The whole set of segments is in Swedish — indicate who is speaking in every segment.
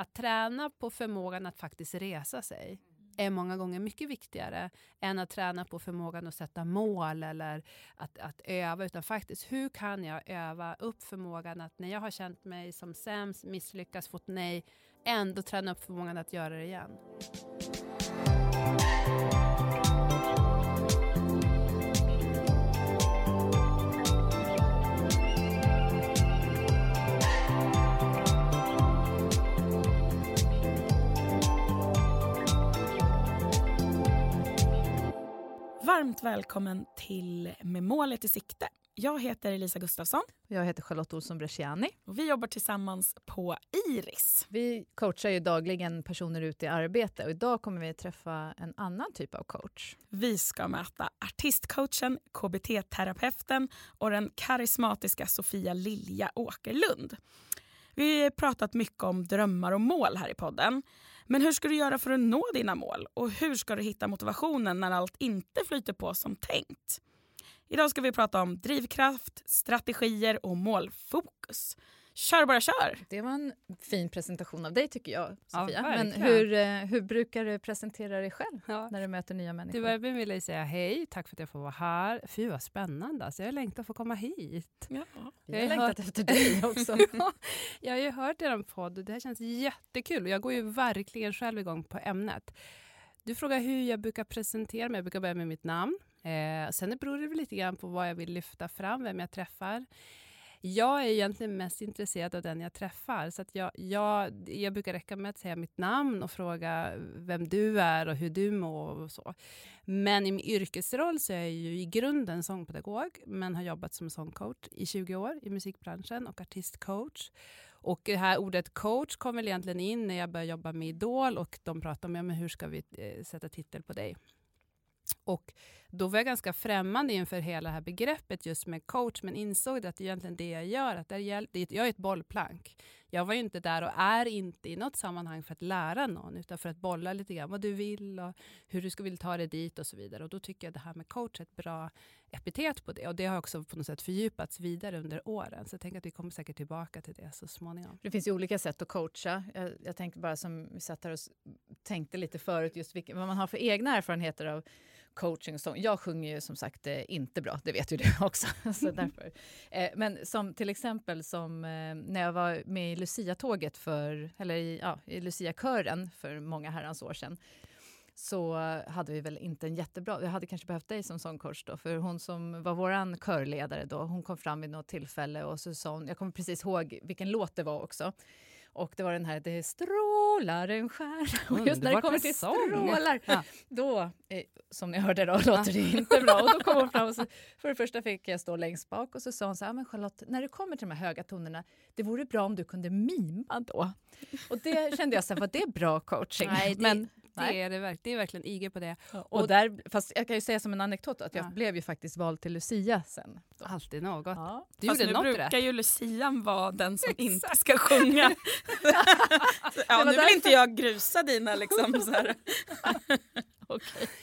Speaker 1: att träna på förmågan att faktiskt resa sig är många gånger mycket viktigare än att träna på förmågan att sätta mål eller att, att öva. Utan faktiskt, hur kan jag öva upp förmågan att när jag har känt mig som sämst, misslyckats, fått nej, ändå träna upp förmågan att göra det igen.
Speaker 2: Varmt välkommen till Med målet i sikte. Jag heter Elisa Gustafsson.
Speaker 3: Jag heter Charlotte Olsson Bresciani.
Speaker 2: Och vi jobbar tillsammans på Iris.
Speaker 3: Vi coachar ju dagligen personer ut i arbete och idag kommer vi träffa en annan typ av coach.
Speaker 2: Vi ska möta artistcoachen, KBT-terapeuten och den karismatiska Sofia Lilja Åkerlund. Vi har pratat mycket om drömmar och mål här i podden. Men hur ska du göra för att nå dina mål? Och hur ska du hitta motivationen när allt inte flyter på som tänkt? Idag ska vi prata om drivkraft, strategier och målfokus. Kör bara kör!
Speaker 3: Det var en fin presentation av dig tycker jag, Sofia.
Speaker 1: Ja,
Speaker 3: Men hur, eh, hur brukar du presentera dig själv
Speaker 1: Ja.
Speaker 3: när du möter nya människor?
Speaker 1: Till början vill jag säga hej, tack för att jag får vara här. Fy vad spännande, alltså, jag längtar att få komma hit.
Speaker 2: Ja.
Speaker 3: Har
Speaker 1: Jag har
Speaker 3: längtat
Speaker 1: hört-
Speaker 3: efter dig också.
Speaker 1: Ja, jag har ju hört er podd och det här känns jättekul. Jag går ju verkligen själv igång på ämnet. Du frågar hur jag brukar presentera mig. Jag brukar börja med mitt namn. Eh, sen beror det lite grann på vad jag vill lyfta fram, vem jag träffar. Jag är egentligen mest intresserad av den jag träffar. Så att jag, jag, jag brukar räcka med att säga mitt namn och fråga vem du är och hur du mår. Och så. Men i min yrkesroll så är jag ju i grunden sångpedagog men har jobbat som sångcoach i 20 år i musikbranschen och artistcoach. Och det här ordet coach kom väl egentligen in när jag började jobba med Idol och de pratade om ja, men hur ska vi eh, sätta titel på dig. Och då var jag ganska främmande inför hela det här begreppet just med coach, men insåg att det är egentligen det jag gör. Att det är, det jag är ett bollplank. Jag var ju inte där och är inte i något sammanhang för att lära någon, utan för att bolla lite grann vad du vill och hur du ska vilja ta dig dit och så vidare. Och då tycker jag det här med coach är ett bra epitet på det. Och det har också på något sätt fördjupats vidare under åren. Så jag tänker att vi kommer säkert tillbaka till det så småningom.
Speaker 3: Det finns ju olika sätt att coacha. Jag, jag tänkte bara som vi satt här och tänkte lite förut just vilka, vad man har för egna erfarenheter av coaching och sång. Jag sjunger ju som sagt eh, inte bra, det vet ju du också. så därför. Eh, men som till exempel som eh, när jag var med i Lucia-tåget för, eller i, ja, i Lucia-kören för många herrans år sedan så hade vi väl inte en jättebra... Jag hade kanske behövt dig som sångcoach då, för hon som var våran körledare då, hon kom fram vid något tillfälle och så sa hon, jag kommer precis ihåg vilken låt det var också. Och det var den här Det strålar en stjärna. Och just när det kommer till
Speaker 1: sång.
Speaker 3: strålar,
Speaker 1: Ja.
Speaker 3: då, eh, som ni hörde då, låter det inte bra. Och då kom hon fram och så, för det första fick jag stå längst bak och så sa hon så här, men Charlotte, när det kommer till de här höga tonerna, det vore bra om du kunde mima då. Och det kände jag så här, var det bra coaching?
Speaker 1: Nej, det-
Speaker 3: men, nej.
Speaker 1: Det är, det, verk- det är verkligen IG på det.
Speaker 3: Och där, fast jag kan ju säga som en anekdot att jag
Speaker 1: Ja.
Speaker 3: blev ju faktiskt vald till Lucia sen. Då.
Speaker 1: Alltid något.
Speaker 3: Ja.
Speaker 1: Du
Speaker 2: Fast
Speaker 1: gjorde
Speaker 2: nu
Speaker 1: något
Speaker 2: brukar
Speaker 1: rätt.
Speaker 2: ju Lucian vara den som inte ska sjunga. Ja, nu vill inte jag grusa dina liksom, så här.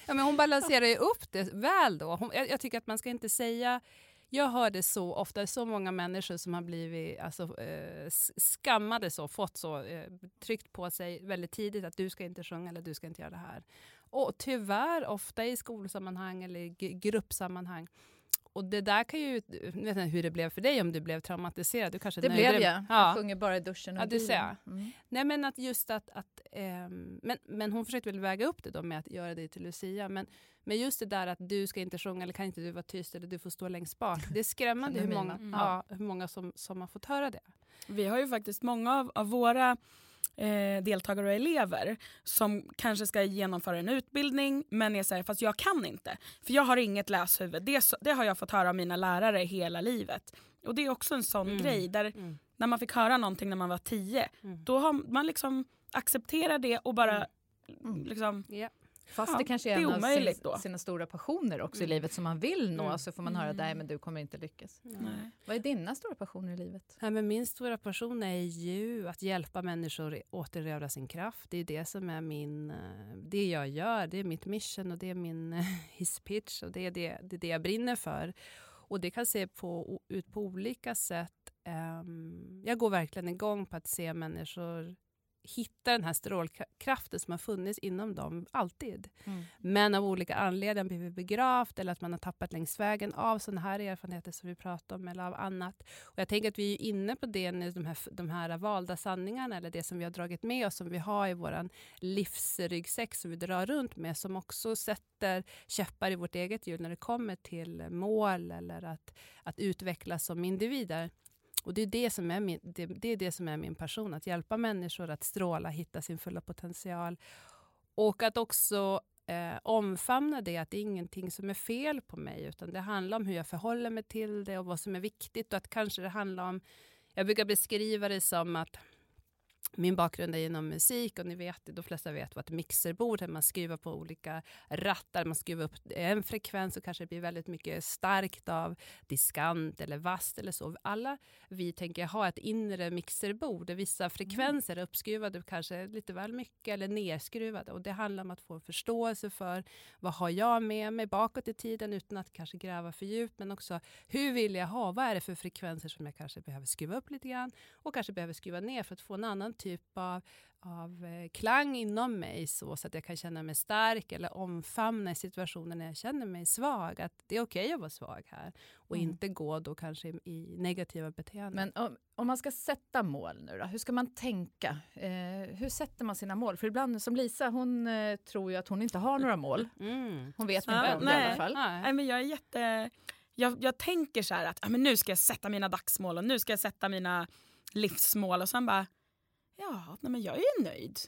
Speaker 1: Ja, men hon balanserar ju upp det väl då. Hon, jag, jag tycker att man ska inte säga... Jag hör det så ofta, så många människor som har blivit alltså, eh, skammade så, fått så, eh, tryckt på sig väldigt tidigt att du ska inte sjunga eller du ska inte göra det här. Och tyvärr ofta i skolsammanhang eller i gruppsammanhang. Och det där kan ju, jag vet inte hur det blev för dig om du blev traumatiserad. Du kanske
Speaker 3: Det blev
Speaker 1: dig-
Speaker 3: jag.
Speaker 1: Ja.
Speaker 3: Jag sjunger bara i duschen och
Speaker 1: Ja, du
Speaker 3: bilen.
Speaker 1: ser.
Speaker 3: Mm.
Speaker 1: Nej, men att just att... att ehm, men, men hon försökte väl väga upp det då med att göra det till Lucia. Men, men just det där att du ska inte sjunga eller kan inte du vara tyst eller du får stå längst bak. Det är skrämmande hur
Speaker 3: du
Speaker 1: många,
Speaker 3: mima?
Speaker 1: ja, hur många som, som har fått höra det.
Speaker 2: Vi har ju faktiskt många av, av våra eh, deltagare och elever som kanske ska genomföra en utbildning men är så här, fast jag kan inte. För jag har inget läshuvud. Det, det har jag fått höra av mina lärare hela livet. Och det är också en sån
Speaker 1: Mm.
Speaker 2: grej där
Speaker 1: Mm.
Speaker 2: när man fick höra någonting när man var tio,
Speaker 1: Mm.
Speaker 2: då har man liksom accepterar det och bara
Speaker 3: Mm.
Speaker 2: liksom,
Speaker 1: Ja.
Speaker 3: Fast
Speaker 2: Ja,
Speaker 3: det kanske är,
Speaker 2: det är
Speaker 3: en av
Speaker 2: omöjligt
Speaker 3: sin,
Speaker 2: då.
Speaker 3: sina stora passioner också i
Speaker 1: Mm.
Speaker 3: livet som man vill nå.
Speaker 1: Mm.
Speaker 3: Så får man höra
Speaker 2: Mm.
Speaker 3: nej men du kommer inte lyckas.
Speaker 2: nej.
Speaker 3: Vad är dina stora passioner i livet?
Speaker 1: Nej, men min stora passion är ju att hjälpa människor att återerövra sin kraft. Det är det som är min, eh, det jag gör. Det är mitt mission och det är min eh, hisspitch och det är det, det är det jag brinner för. Och det kan se på, ut på olika sätt. Ehm, jag går verkligen igång på att se människor hitta den här strålkraften som har funnits inom dem alltid.
Speaker 3: Mm.
Speaker 1: Men av olika anledningar blivit begravt eller att man har tappat längs vägen av sådana här erfarenheter som vi pratar om eller av annat. Och jag tänker att vi är inne på det nu, de här, de här valda sanningarna eller det som vi har dragit med oss som vi har i vår livsryggsäck som vi drar runt med som också sätter käppar i vårt eget hjul när det kommer till mål eller att, att utvecklas som individer. Och det är det, som är min, det, det, är det som är min passion, att hjälpa människor att stråla, hitta sin fulla potential. Och att också eh, omfamna det, att det är ingenting som är fel på mig, utan det handlar om hur jag förhåller mig till det och vad som är viktigt. Och att kanske det handlar om, jag brukar beskriva det som att min bakgrund är inom musik och ni vet, de flesta vet vad ett mixerbord är. Man skruvar på olika rattar, man skruvar upp en frekvens och kanske det blir väldigt mycket starkt av diskant eller vast eller så. Alla vi tänker ha ett inre mixerbord där vissa mm. frekvenser är uppskruvade kanske lite väl mycket eller nerskruvade. Och det handlar om att få en förståelse för vad har jag med mig bakåt i tiden utan att kanske gräva för djupt men också hur vill jag ha? Vad är det för frekvenser som jag kanske behöver skruva upp lite grann och kanske behöver skruva ner för att få en annan typ av, av eh, klang inom mig så, så att jag kan känna mig stark eller omfamna i situationer när jag känner mig svag. Att det är okej okay att vara svag här och mm. inte gå då kanske i, i negativa beteenden.
Speaker 3: Men om, om, man ska sätta mål nu då, hur ska man tänka? Eh, hur sätter man sina mål? För ibland som Lisa, hon eh, tror ju att hon inte har några mål. Mm. Hon vet inte om det i alla fall.
Speaker 2: Nej. men jag är jätte... Jag, jag tänker så här att ja, men nu ska jag sätta mina dagsmål och nu ska jag sätta mina livsmål och sen bara ja, nej men jag är nöjd.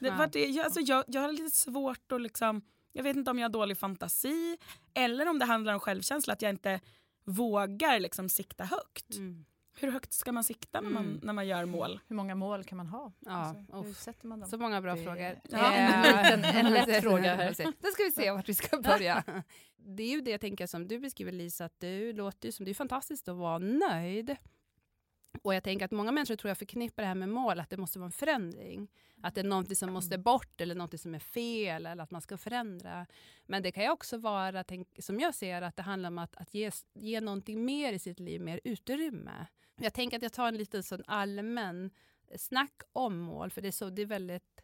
Speaker 2: Det, ja. det, jag, alltså jag, jag har lite svårt att liksom, jag vet inte om jag har dålig fantasi eller om det handlar om självkänsla, att jag inte vågar liksom sikta högt. Mm. Hur högt ska man sikta när man, mm. när man gör mål?
Speaker 3: Hur många mål kan man ha? Ja. Alltså, hur sätter man dem?
Speaker 1: Så många bra det... frågor.
Speaker 3: Ja. En, en lätt fråga här.
Speaker 1: Då ska vi se vart vi ska börja. det är ju det jag tänker som du beskriver Lisa, att du låter som, det är fantastiskt att vara nöjd. Och jag tänker att många människor tror jag förknippar det här med mål, att det måste vara en förändring. Att det är någonting som måste bort eller någonting som är fel eller att man ska förändra. Men det kan ju också vara, tänk, som jag ser att det handlar om att, att ge, ge någonting mer i sitt liv, mer utrymme. Jag tänker att jag tar en liten sån allmän snack om mål, för det är, så, det är väldigt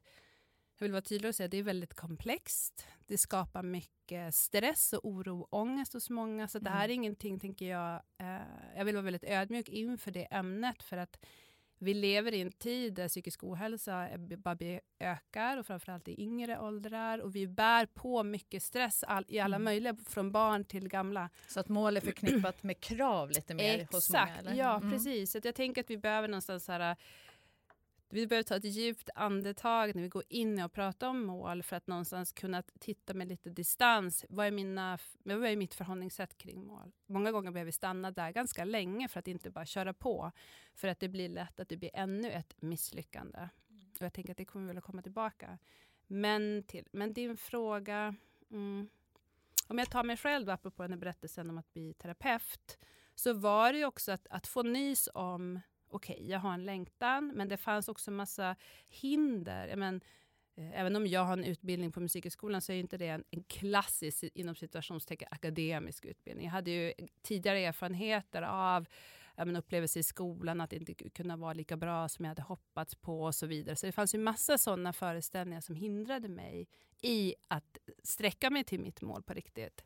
Speaker 1: jag vill vara tydlig och säga att det är väldigt komplext. Det skapar mycket stress och oro och ångest hos många. Så mm. det här är mm. ingenting, tänker jag, eh, jag vill vara väldigt ödmjuk inför det ämnet. För att vi lever i en tid där psykisk ohälsa bara ökar och framförallt i yngre åldrar. Och vi bär på mycket stress all, i alla mm. möjliga, från barn till gamla.
Speaker 3: Så att mål är förknippat med krav lite mer
Speaker 1: Exakt,
Speaker 3: hos många? Exakt,
Speaker 1: ja mm. precis. Så jag tänker att vi behöver någonstans här, vi behöver ta ett djupt andetag när vi går in och pratar om mål för att någonstans kunna titta med lite distans. Vad är, mina, vad är mitt förhållningssätt kring mål? Många gånger behöver vi stanna där ganska länge för att inte bara köra på. För att det blir lätt att det blir ännu ett misslyckande. Och jag tänker att det kommer väl att komma tillbaka. Men, till, men din fråga... Mm, om jag tar mig själv, apropå den här berättelsen om att bli terapeut, så var det ju också att, att få nys om okej, okay, jag har en längtan, men det fanns också massa hinder. Men, eh, även om jag har en utbildning på Musikhögskolan så är inte det en, en klassisk inom situationstecken akademisk utbildning. Jag hade ju tidigare erfarenheter av men, upplevelser i skolan, att inte kunna vara lika bra som jag hade hoppats på och så vidare. Så det fanns ju massa sådana föreställningar som hindrade mig i att sträcka mig till mitt mål på riktigt.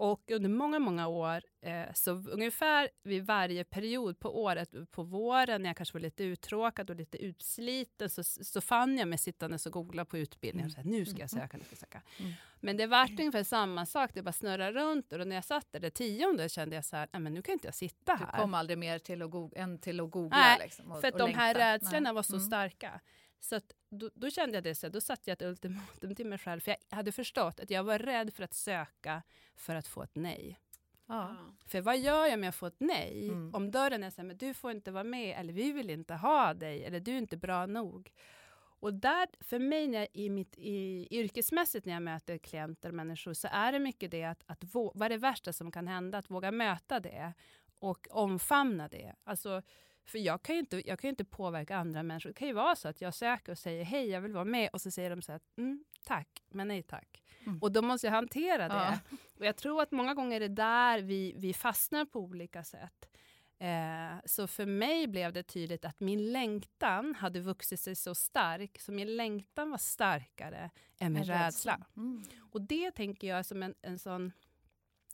Speaker 1: Och under många, många år, eh, så ungefär vid varje period på året, på våren när jag kanske var lite uttråkad och lite utsliten, så, så fann jag mig sittande och googla på utbildningar och sa nu ska jag mm. söka, nu ska jag söka. Mm. Men det var ungefär samma sak, det bara snurrade runt och när jag satt där det tionde kände jag så här, men nu kan inte jag sitta här.
Speaker 3: Du kom aldrig mer till att, go än till att googla?
Speaker 1: Nej,
Speaker 3: liksom, och,
Speaker 1: för att de här rädslorna nej. var så mm. starka. Så att, då, då, kände jag det, så då satte jag ett ultimatum till mig själv. För jag hade förstått att jag var rädd för att söka för att få ett nej. Ja. För vad gör jag med att få ett nej? Mm. Om dörren är så här, men du får inte vara med, eller vi vill inte ha dig, eller du är inte bra nog. Och där, för mig när jag, i mitt, i, yrkesmässigt när jag möter klienter och människor, så är det mycket det att, att vad är det värsta som kan hända? Att våga möta det och omfamna det. Alltså, för jag kan, ju inte, jag kan inte påverka andra människor. Det kan ju vara så att jag söker och säger hej, jag vill vara med och så säger de så här, mm, tack, men nej tack. Mm. Och då måste jag hantera det. Ja. Och jag tror att många gånger är det där vi, vi fastnar på olika sätt. Eh, så för mig blev det tydligt att min längtan hade vuxit sig så stark, så min längtan var starkare än min rädsla.
Speaker 3: Mm.
Speaker 1: Och det tänker jag som en, en sån...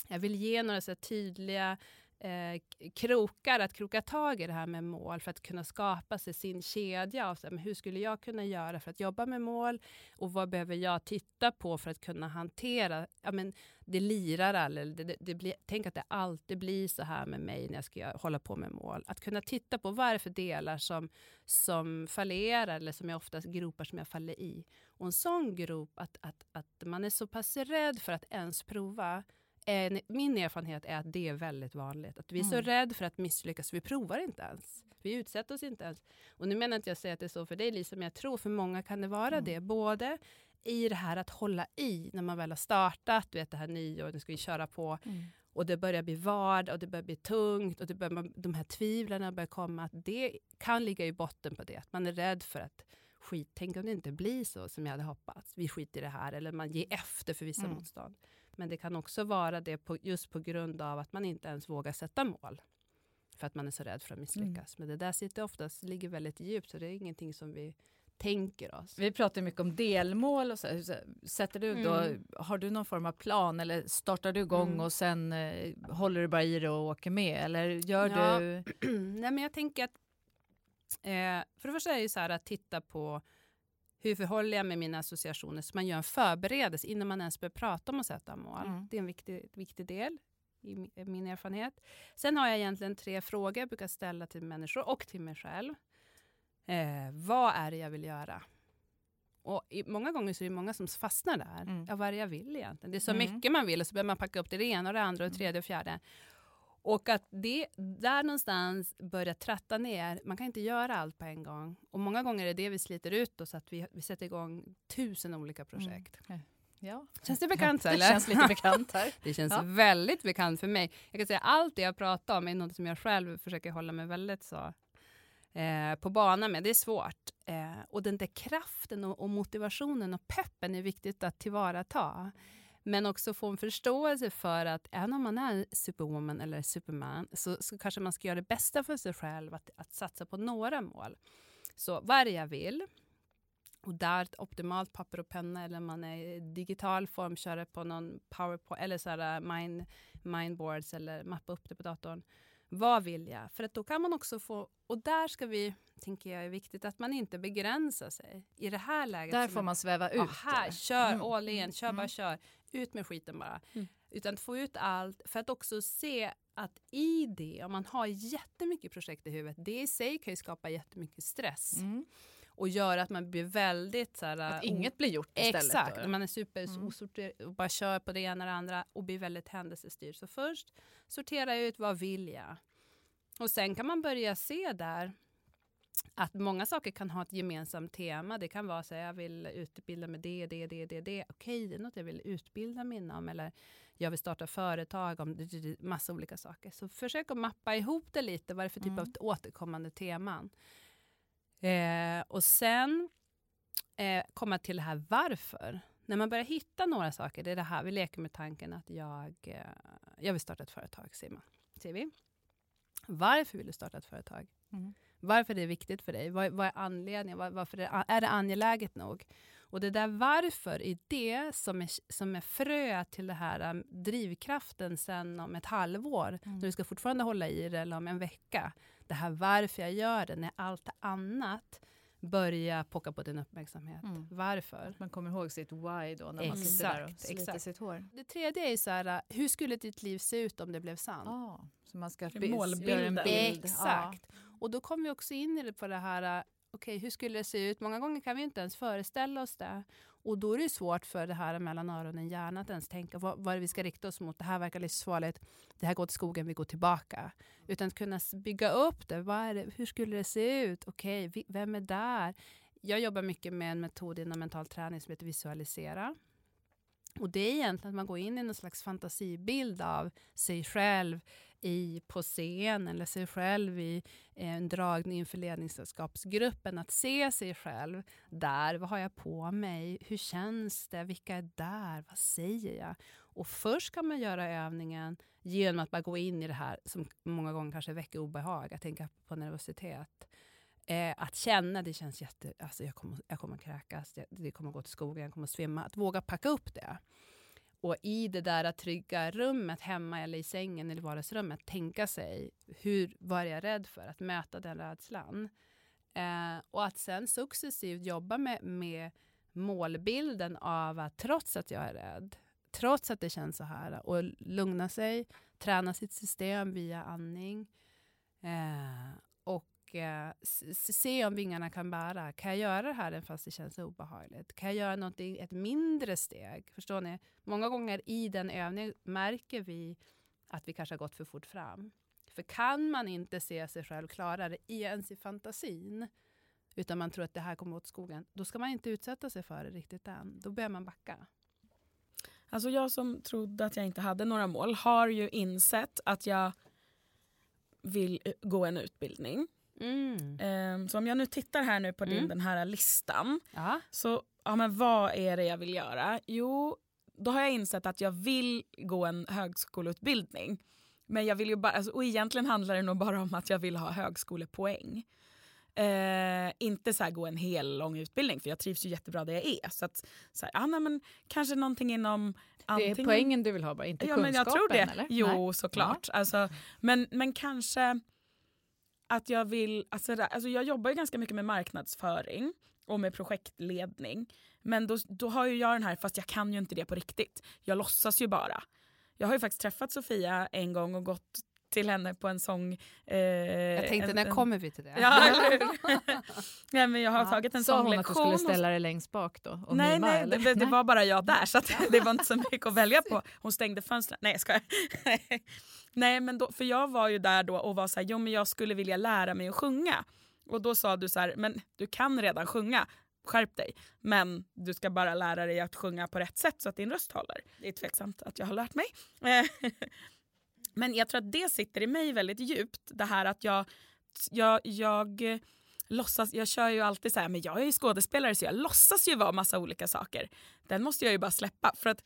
Speaker 1: Jag vill ge några så tydliga eh, krokar att kroka tag i det här med mål för att kunna skapa sig sin kedja av så här, men hur skulle jag kunna göra för att jobba med mål och vad behöver jag titta på för att kunna hantera, ja men det lirar aldrig, det, det, det blir, tänk att det alltid blir så här med mig när jag ska hålla på med mål. Att kunna titta på vad är det för delar som, som fallerar eller som jag oftast gropar som jag faller i. Och en sån grop, att, att, att man är så pass rädd för att ens prova, en, min erfarenhet är att det är väldigt vanligt. Att vi är så
Speaker 3: Mm.
Speaker 1: rädda för att misslyckas, vi provar inte ens. Vi utsätter oss inte ens. Och nu menar inte jag säga att det är så för dig Lisa, men jag tror för många kan det vara
Speaker 3: Mm.
Speaker 1: det. Både i det här att hålla i när man väl har startat, du vet det här nyår, nu ska vi köra på
Speaker 3: Mm.
Speaker 1: och det börjar bli vardag och det börjar bli tungt och det börjar, de här tvivlen börjar komma. Att det kan ligga i botten på det. Att man är rädd för att skit, tänk om det inte blir så som jag hade hoppats. Vi skiter i det här eller man ger efter för vissa
Speaker 3: Mm.
Speaker 1: motstånd. Men det kan också vara det på, just på grund av att man inte ens vågar sätta mål. För att man är så rädd för att misslyckas. Men det där sitter oftast, ligger väldigt djupt så det är ingenting som vi tänker oss.
Speaker 3: Vi pratar mycket om delmål och så. Sätter du då,
Speaker 1: Mm.
Speaker 3: har du någon form av plan eller startar du igång
Speaker 1: Mm.
Speaker 3: och sen eh, håller du bara i det och åker med? Eller gör
Speaker 1: Ja.
Speaker 3: du?
Speaker 1: Nej, men jag tänker att eh, för det första är det så här att titta på hur förhåller jag mig med mina associationer så man gör en förberedelse innan man ens börjar prata om att sätta mål.
Speaker 3: Mm.
Speaker 1: Det är en viktig, viktig del i mi- i min erfarenhet. Sen har jag egentligen tre frågor jag brukar ställa till människor och till mig själv. Eh, vad är det jag vill göra? Och i, många gånger så är det många som fastnar där.
Speaker 3: Mm.
Speaker 1: Ja, vad är det jag vill egentligen? Det är så
Speaker 3: Mm.
Speaker 1: mycket man vill och så behöver man packa upp det ena och det andra och det tredje och fjärde. Och att det där någonstans börjar tratta ner, man kan inte göra allt på en gång. Och många gånger är det det vi sliter ut oss, att vi, vi sätter igång tusen olika projekt.
Speaker 3: Ja.
Speaker 1: Känns det bekant
Speaker 3: Det
Speaker 1: eller?
Speaker 3: känns lite bekant här.
Speaker 1: Det känns
Speaker 3: Ja.
Speaker 1: väldigt bekant för mig. Jag kan säga allt det jag pratar om är något som jag själv försöker hålla mig väldigt så eh, på banan med. Det är svårt. Eh, och den där kraften och, och motivationen och peppen är viktigt att tillvarata. Men också få en förståelse för att även om man är superwoman eller superman så, så kanske man ska göra det bästa för sig själv, att, att satsa på några mål. Så vad är det jag vill? Och där ett optimalt papper och penna eller man är i digital form, kör det på någon powerpoint eller så här uh, mind, mindboards eller mappa upp det på datorn. Vad vill jag? För att då kan man också få, och där ska vi, tänker jag är viktigt, att man inte begränsar sig. I det här läget.
Speaker 3: Där får man sväva ut.
Speaker 1: Här, kör
Speaker 3: Mm.
Speaker 1: all in, kör
Speaker 3: Mm.
Speaker 1: bara kör. Ut med skiten bara.
Speaker 2: Mm.
Speaker 1: Utan få ut allt för att också se att i det, om man har jättemycket projekt i huvudet, det i sig kan ju skapa jättemycket stress
Speaker 3: Mm.
Speaker 1: Och göra att man blir väldigt så här,
Speaker 3: Att
Speaker 1: o-
Speaker 3: inget blir gjort istället.
Speaker 1: Exakt,
Speaker 3: då.
Speaker 1: man är super
Speaker 3: Mm.
Speaker 1: och bara kör på det ena och det andra och blir väldigt händelsestyrd. Så först sortera ut vad vill jag? Och sen kan man börja se där att många saker kan ha ett gemensamt tema. Det kan vara så här, jag vill utbilda mig det, det, det, det, det. Okej, det är något jag vill utbilda mig inom. Eller jag vill starta företag om massa olika saker. Så försök att mappa ihop det lite. Vad är det för typ
Speaker 3: Mm.
Speaker 1: av återkommande teman? Eh, och sen eh, komma till det här varför. När man börjar hitta några saker, det är det här, vi leker med tanken att jag, eh, jag vill starta ett företag, säger, man, säger vi. Varför vill du starta ett företag?
Speaker 3: Mm.
Speaker 1: Varför är det viktigt för dig? Vad, vad är anledningen? Var, varför är, är det angeläget nog? Och det där varför är det som är, som är frö till det här um, drivkraften sen om ett halvår,
Speaker 3: Mm.
Speaker 1: när du ska fortfarande hålla i det, eller om en vecka. Det här varför jag gör det, när allt annat börjar pocka på din uppmärksamhet.
Speaker 3: Mm.
Speaker 1: Varför?
Speaker 3: Man kommer ihåg sitt why då när man sitter där och
Speaker 1: Exakt,
Speaker 3: sliter
Speaker 1: exakt.
Speaker 3: sitt hår.
Speaker 1: Det tredje är så här, uh, hur skulle ditt liv se ut om det blev sant?
Speaker 3: Ah, så man ska göra en bild.
Speaker 1: Exakt. Och då kommer vi också in i det på det här, okej, okej hur skulle det se ut? Många gånger kan vi inte ens föreställa oss det. Och då är det svårt för det här mellan öronen hjärnan att ens tänka vad, vad är det vi ska rikta oss mot. Det här verkar livsfarligt. Det här går till skogen, vi går tillbaka. Utan att kunna bygga upp det. Vad är det hur skulle det se ut? Okej, okay, vem är där? Jag jobbar mycket med en metod inom mental träning som heter visualisera. Och det är egentligen att man går in i någon slags fantasibild av sig själv i, på scen eller sig själv i eh, en dragning inför ledningssällskapsgruppen. Att se sig själv där. Vad har jag på mig? Hur känns det? Vilka är där? Vad säger jag? Och först kan man göra övningen genom att bara gå in i det här som många gånger kanske väcker obehag, att tänka på nervositet. Eh, att känna, det känns jätte... Alltså jag, kommer, jag kommer kräkas, det, det kommer gå till skogen, jag kommer svimma. Att våga packa upp det. Och i det där trygga rummet hemma eller i sängen eller vardagsrummet tänka sig, hur, var jag rädd för? Att möta den rädslan. Eh, och att sen successivt jobba med, med målbilden av att trots att jag är rädd, trots att det känns så här, och lugna sig, träna sitt system via andning eh, och eh, se om vingarna kan bära. Kan jag göra det här även fast det känns obehagligt? Kan jag göra något, ett mindre steg? Förstår ni? Många gånger i den övningen märker vi att vi kanske har gått för fort fram. För kan man inte se sig själv klarare ens i fantasin, utan man tror att det här kommer åt skogen, då ska man inte utsätta sig för det riktigt än. Då börjar man backa.
Speaker 2: Alltså jag som trodde att jag inte hade några mål har ju insett att jag vill eh, gå en utbildning. Mm. Um, så om jag nu tittar här nu på din, mm. den här listan. Ja. Så ja, men vad är det jag vill göra? Jo, då har jag insett att jag vill gå en högskoleutbildning. Men jag vill ju bara, alltså, och egentligen handlar det nog bara om att jag vill ha högskolepoäng. Eh, inte så gå en hel lång utbildning för jag trivs ju jättebra där jag är. Så att, så här, ah, nej, men kanske någonting inom...
Speaker 3: Antingen, det är poängen du vill ha, bara inte ja, kunskapen?
Speaker 2: Men jag tror det.
Speaker 3: Eller?
Speaker 2: Jo, nej. såklart. Ja. Alltså, men, men kanske att jag vill... Alltså, alltså jag jobbar ju ganska mycket med marknadsföring och med projektledning. Men då, då har ju jag den här, fast jag kan ju inte det på riktigt. Jag låtsas ju bara. Jag har ju faktiskt träffat Sofia en gång och gått till henne på en sång.
Speaker 1: Eh, jag tänkte, en, när kommer vi till det?
Speaker 2: Ja, nej, men jag har ja. tagit en
Speaker 3: Sa hon att du skulle ställa dig längst bak då?
Speaker 2: Och nej, mima, nej, det, det, var bara jag där så det var inte så mycket att välja på. Hon stängde fönstren. Nej jag skojar. nej men då, för jag var ju där då och var så här, jo men jag skulle vilja lära mig att sjunga. Och då sa du så här, men du kan redan sjunga skärp dig. Men du ska bara lära dig att sjunga på rätt sätt så att din röst håller. Det är tveksamt att jag har lärt mig. Men jag tror att det sitter i mig väldigt djupt. Det här att jag, jag, jag låtsas, jag kör ju alltid så här, men jag är ju skådespelare så jag låtsas ju vara massa olika saker. Den måste jag ju bara släppa. För att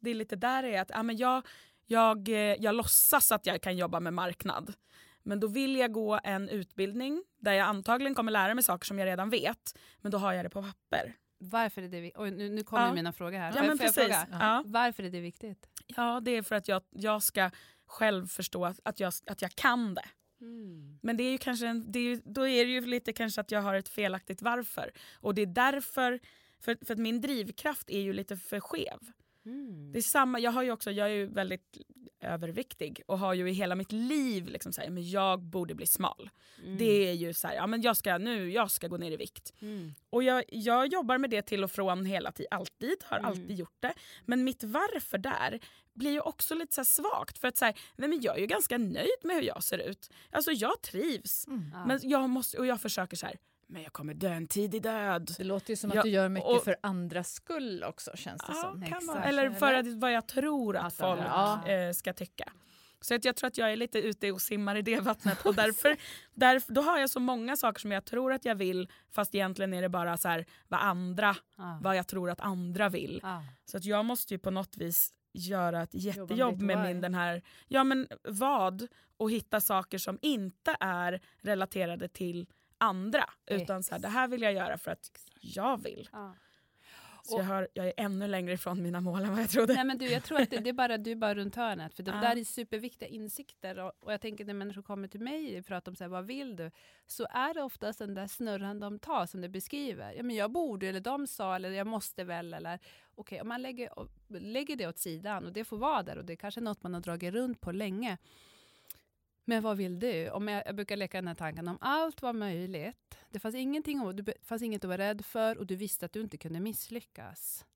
Speaker 2: det är lite där är att ja, men jag, jag, jag låtsas att jag kan jobba med marknad. Men då vill jag gå en utbildning där jag antagligen kommer lära mig saker som jag redan vet. Men då har jag det på papper.
Speaker 1: Varför är det viktigt? nu, nu kommer
Speaker 2: ja.
Speaker 1: mina frågor här.
Speaker 2: Ja, men precis. Ja.
Speaker 1: Varför är det viktigt?
Speaker 2: Ja, det är för att jag, jag ska själv förstå att, att, jag, att jag kan det. Mm. Men det är ju kanske en, det är, då är det ju lite kanske att jag har ett felaktigt varför. Och det är därför, för, för att min drivkraft är ju lite för skev. Mm. Det är samma, jag, har ju också, jag är ju väldigt överviktig och har ju i hela mitt liv liksom så här, men jag borde bli smal. Mm. Det är ju så här, ja, men jag ska, nu, jag ska gå ner i vikt. Mm. Och jag, jag jobbar med det till och från hela tiden, alltid, har mm. alltid gjort det. Men mitt varför där blir ju också lite så svagt. För att så här, nej men jag är ju ganska nöjd med hur jag ser ut. Alltså jag trivs. Mm. Men jag måste, och jag försöker så här, men jag kommer dö en tidig död.
Speaker 3: Det låter ju som att du gör mycket och, för andras skull också känns det
Speaker 2: ja,
Speaker 3: som.
Speaker 2: Kan man, eller för att, vad jag tror att, att folk ja. äh, ska tycka. Så att jag tror att jag är lite ute och simmar i det vattnet och därför, därför då har jag så många saker som jag tror att jag vill fast egentligen är det bara så här, vad andra, ah. vad jag tror att andra vill. Ah. Så att jag måste ju på något vis göra ett jättejobb med min den här, ja men vad? Och hitta saker som inte är relaterade till andra. Utan så här, det här vill jag göra för att jag vill. Ja. Så jag, har, jag är ännu längre ifrån mina mål än vad jag trodde.
Speaker 1: Nej, men du, jag tror att det, det är bara, du är bara runt hörnet. För det ja. där är superviktiga insikter. Och, och, jag tänker när människor kommer till mig och pratar om så här, vad vill du? Så är det oftast den där snurran de tar som du beskriver. Ja, men jag borde, eller de sa, eller jag måste väl. Eller, okej, okay, om man lägger, lägger det åt sidan och det får vara där och det är kanske något man har dragit runt på länge. Men vad vill du? Om jag, jag brukar leka den här tanken om allt var möjligt. Det fanns, ingenting, det fanns inget att vara rädd för och du visste att du inte kunde misslyckas.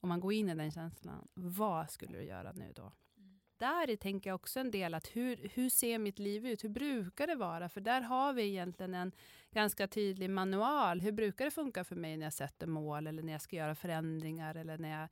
Speaker 1: Om man går in i den känslan, vad skulle du göra nu då? Mm. Där tänker jag också en del att hur, hur ser mitt liv ut? Hur brukar det vara? För där har vi egentligen en ganska tydlig manual. Hur brukar det funka för mig när jag sätter mål eller när jag ska göra förändringar eller när jag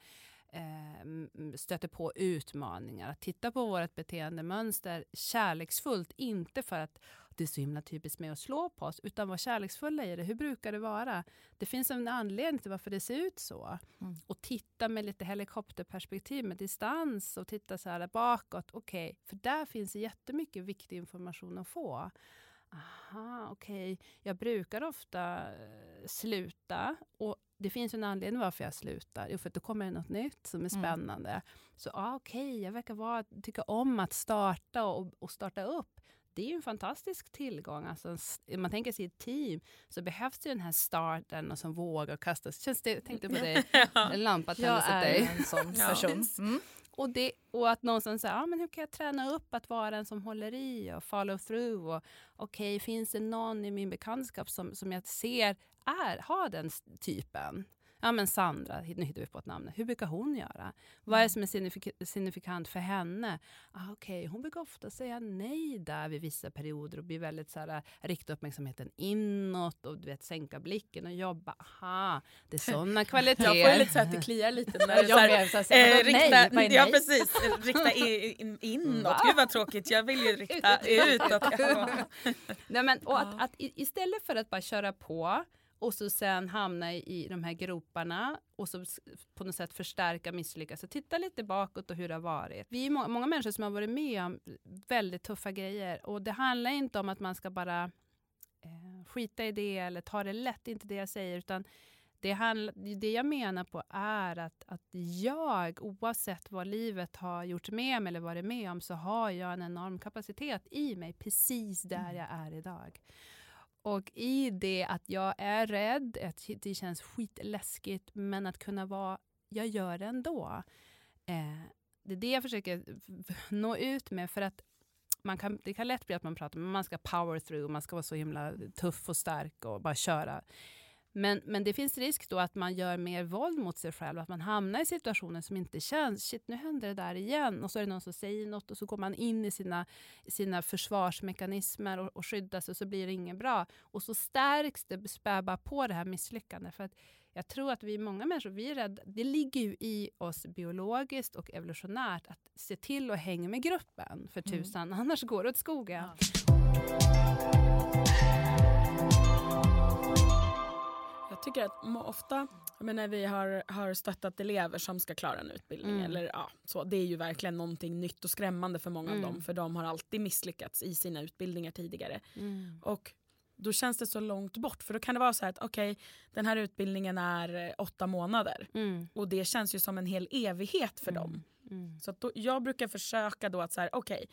Speaker 1: stöter på utmaningar. Att titta på vårt beteendemönster kärleksfullt, inte för att det är så himla typiskt med att slå på oss, utan vara kärleksfulla i det. Hur brukar det vara? Det finns en anledning till varför det ser ut så.
Speaker 3: Mm.
Speaker 1: Och titta med lite helikopterperspektiv, med distans och titta så här bakåt. Okej, okay, för där finns jättemycket viktig information att få. Aha, okej. Okay. Jag brukar ofta eh, sluta och det finns en anledning varför jag slutar. Jo, för att då kommer det något nytt som är mm. spännande. Mm. Så ah, okej, okay, jag verkar vara, tycka om att starta och, och starta upp det är ju en fantastisk tillgång. Alltså, man tänker sig ett team så behövs det den här starten och som vågar kasta Känns det, tänkte på dig, en lampa tändes
Speaker 3: Jag är
Speaker 1: dig.
Speaker 3: en sån person. Mm.
Speaker 1: Och, det, och att någonstans säger, ah, men hur kan jag träna upp att vara den som håller i och follow through? Och, okay, finns det någon i min bekantskap som, som jag ser är, har den typen? Ja men Sandra, nu hittar vi på ett namn, hur brukar hon göra? Vad är det mm. som är signifik signifikant för henne? Ah, okay. Hon brukar ofta säga nej där vid vissa perioder och bli väldigt så här, rikta uppmärksamheten inåt och du vet, sänka blicken och jobba. Aha, det är sådana kvaliteter.
Speaker 2: Jag får lite så att det kliar lite när det så här, eh, rikta, nej, ja, precis, rikta in, inåt. Va? Gud vad tråkigt, jag vill ju rikta utåt.
Speaker 1: nej, men, och att, att istället för att bara köra på och så sen hamna i, de här groparna och så på något sätt förstärka misslyckas. Så titta lite bakåt och hur det har varit. Vi är må många människor som har varit med om väldigt tuffa grejer och det handlar inte om att man ska bara eh, skita i det eller ta det lätt, inte det jag säger, utan det, handl det jag menar på är att, att jag, oavsett vad livet har gjort med mig eller varit med om, så har jag en enorm kapacitet i mig precis där mm. jag är idag. Och i det att jag är rädd, att det känns skitläskigt, men att kunna vara, jag gör det ändå. Eh, det är det jag försöker nå ut med, för att man kan, det kan lätt bli att man pratar om att man ska power through, man ska vara så himla tuff och stark och bara köra. Men, men det finns risk då att man gör mer våld mot sig själv, att man hamnar i situationer som inte känns. Shit, nu händer det där igen. Och så är det någon som säger något och så går man in i sina, sina försvarsmekanismer och, och skyddar sig och så blir det inget bra. Och så stärks det, spär bara på det här misslyckandet. För att jag tror att vi många människor, vi är rädda. Det ligger ju i oss biologiskt och evolutionärt att se till att hänga med gruppen, för mm. tusan. Mm. Annars går det åt skogen. Ja.
Speaker 2: Tycker att ofta, när vi har, har stöttat elever som ska klara en utbildning, mm. eller, ja, så, det är ju verkligen någonting nytt och skrämmande för många mm. av dem, för de har alltid misslyckats i sina utbildningar tidigare. Mm. Och då känns det så långt bort, för då kan det vara så här att okej, okay, den här utbildningen är eh, åtta månader mm. och det känns ju som en hel evighet för dem. Mm. Mm. Så då, jag brukar försöka då att så här, okej, okay,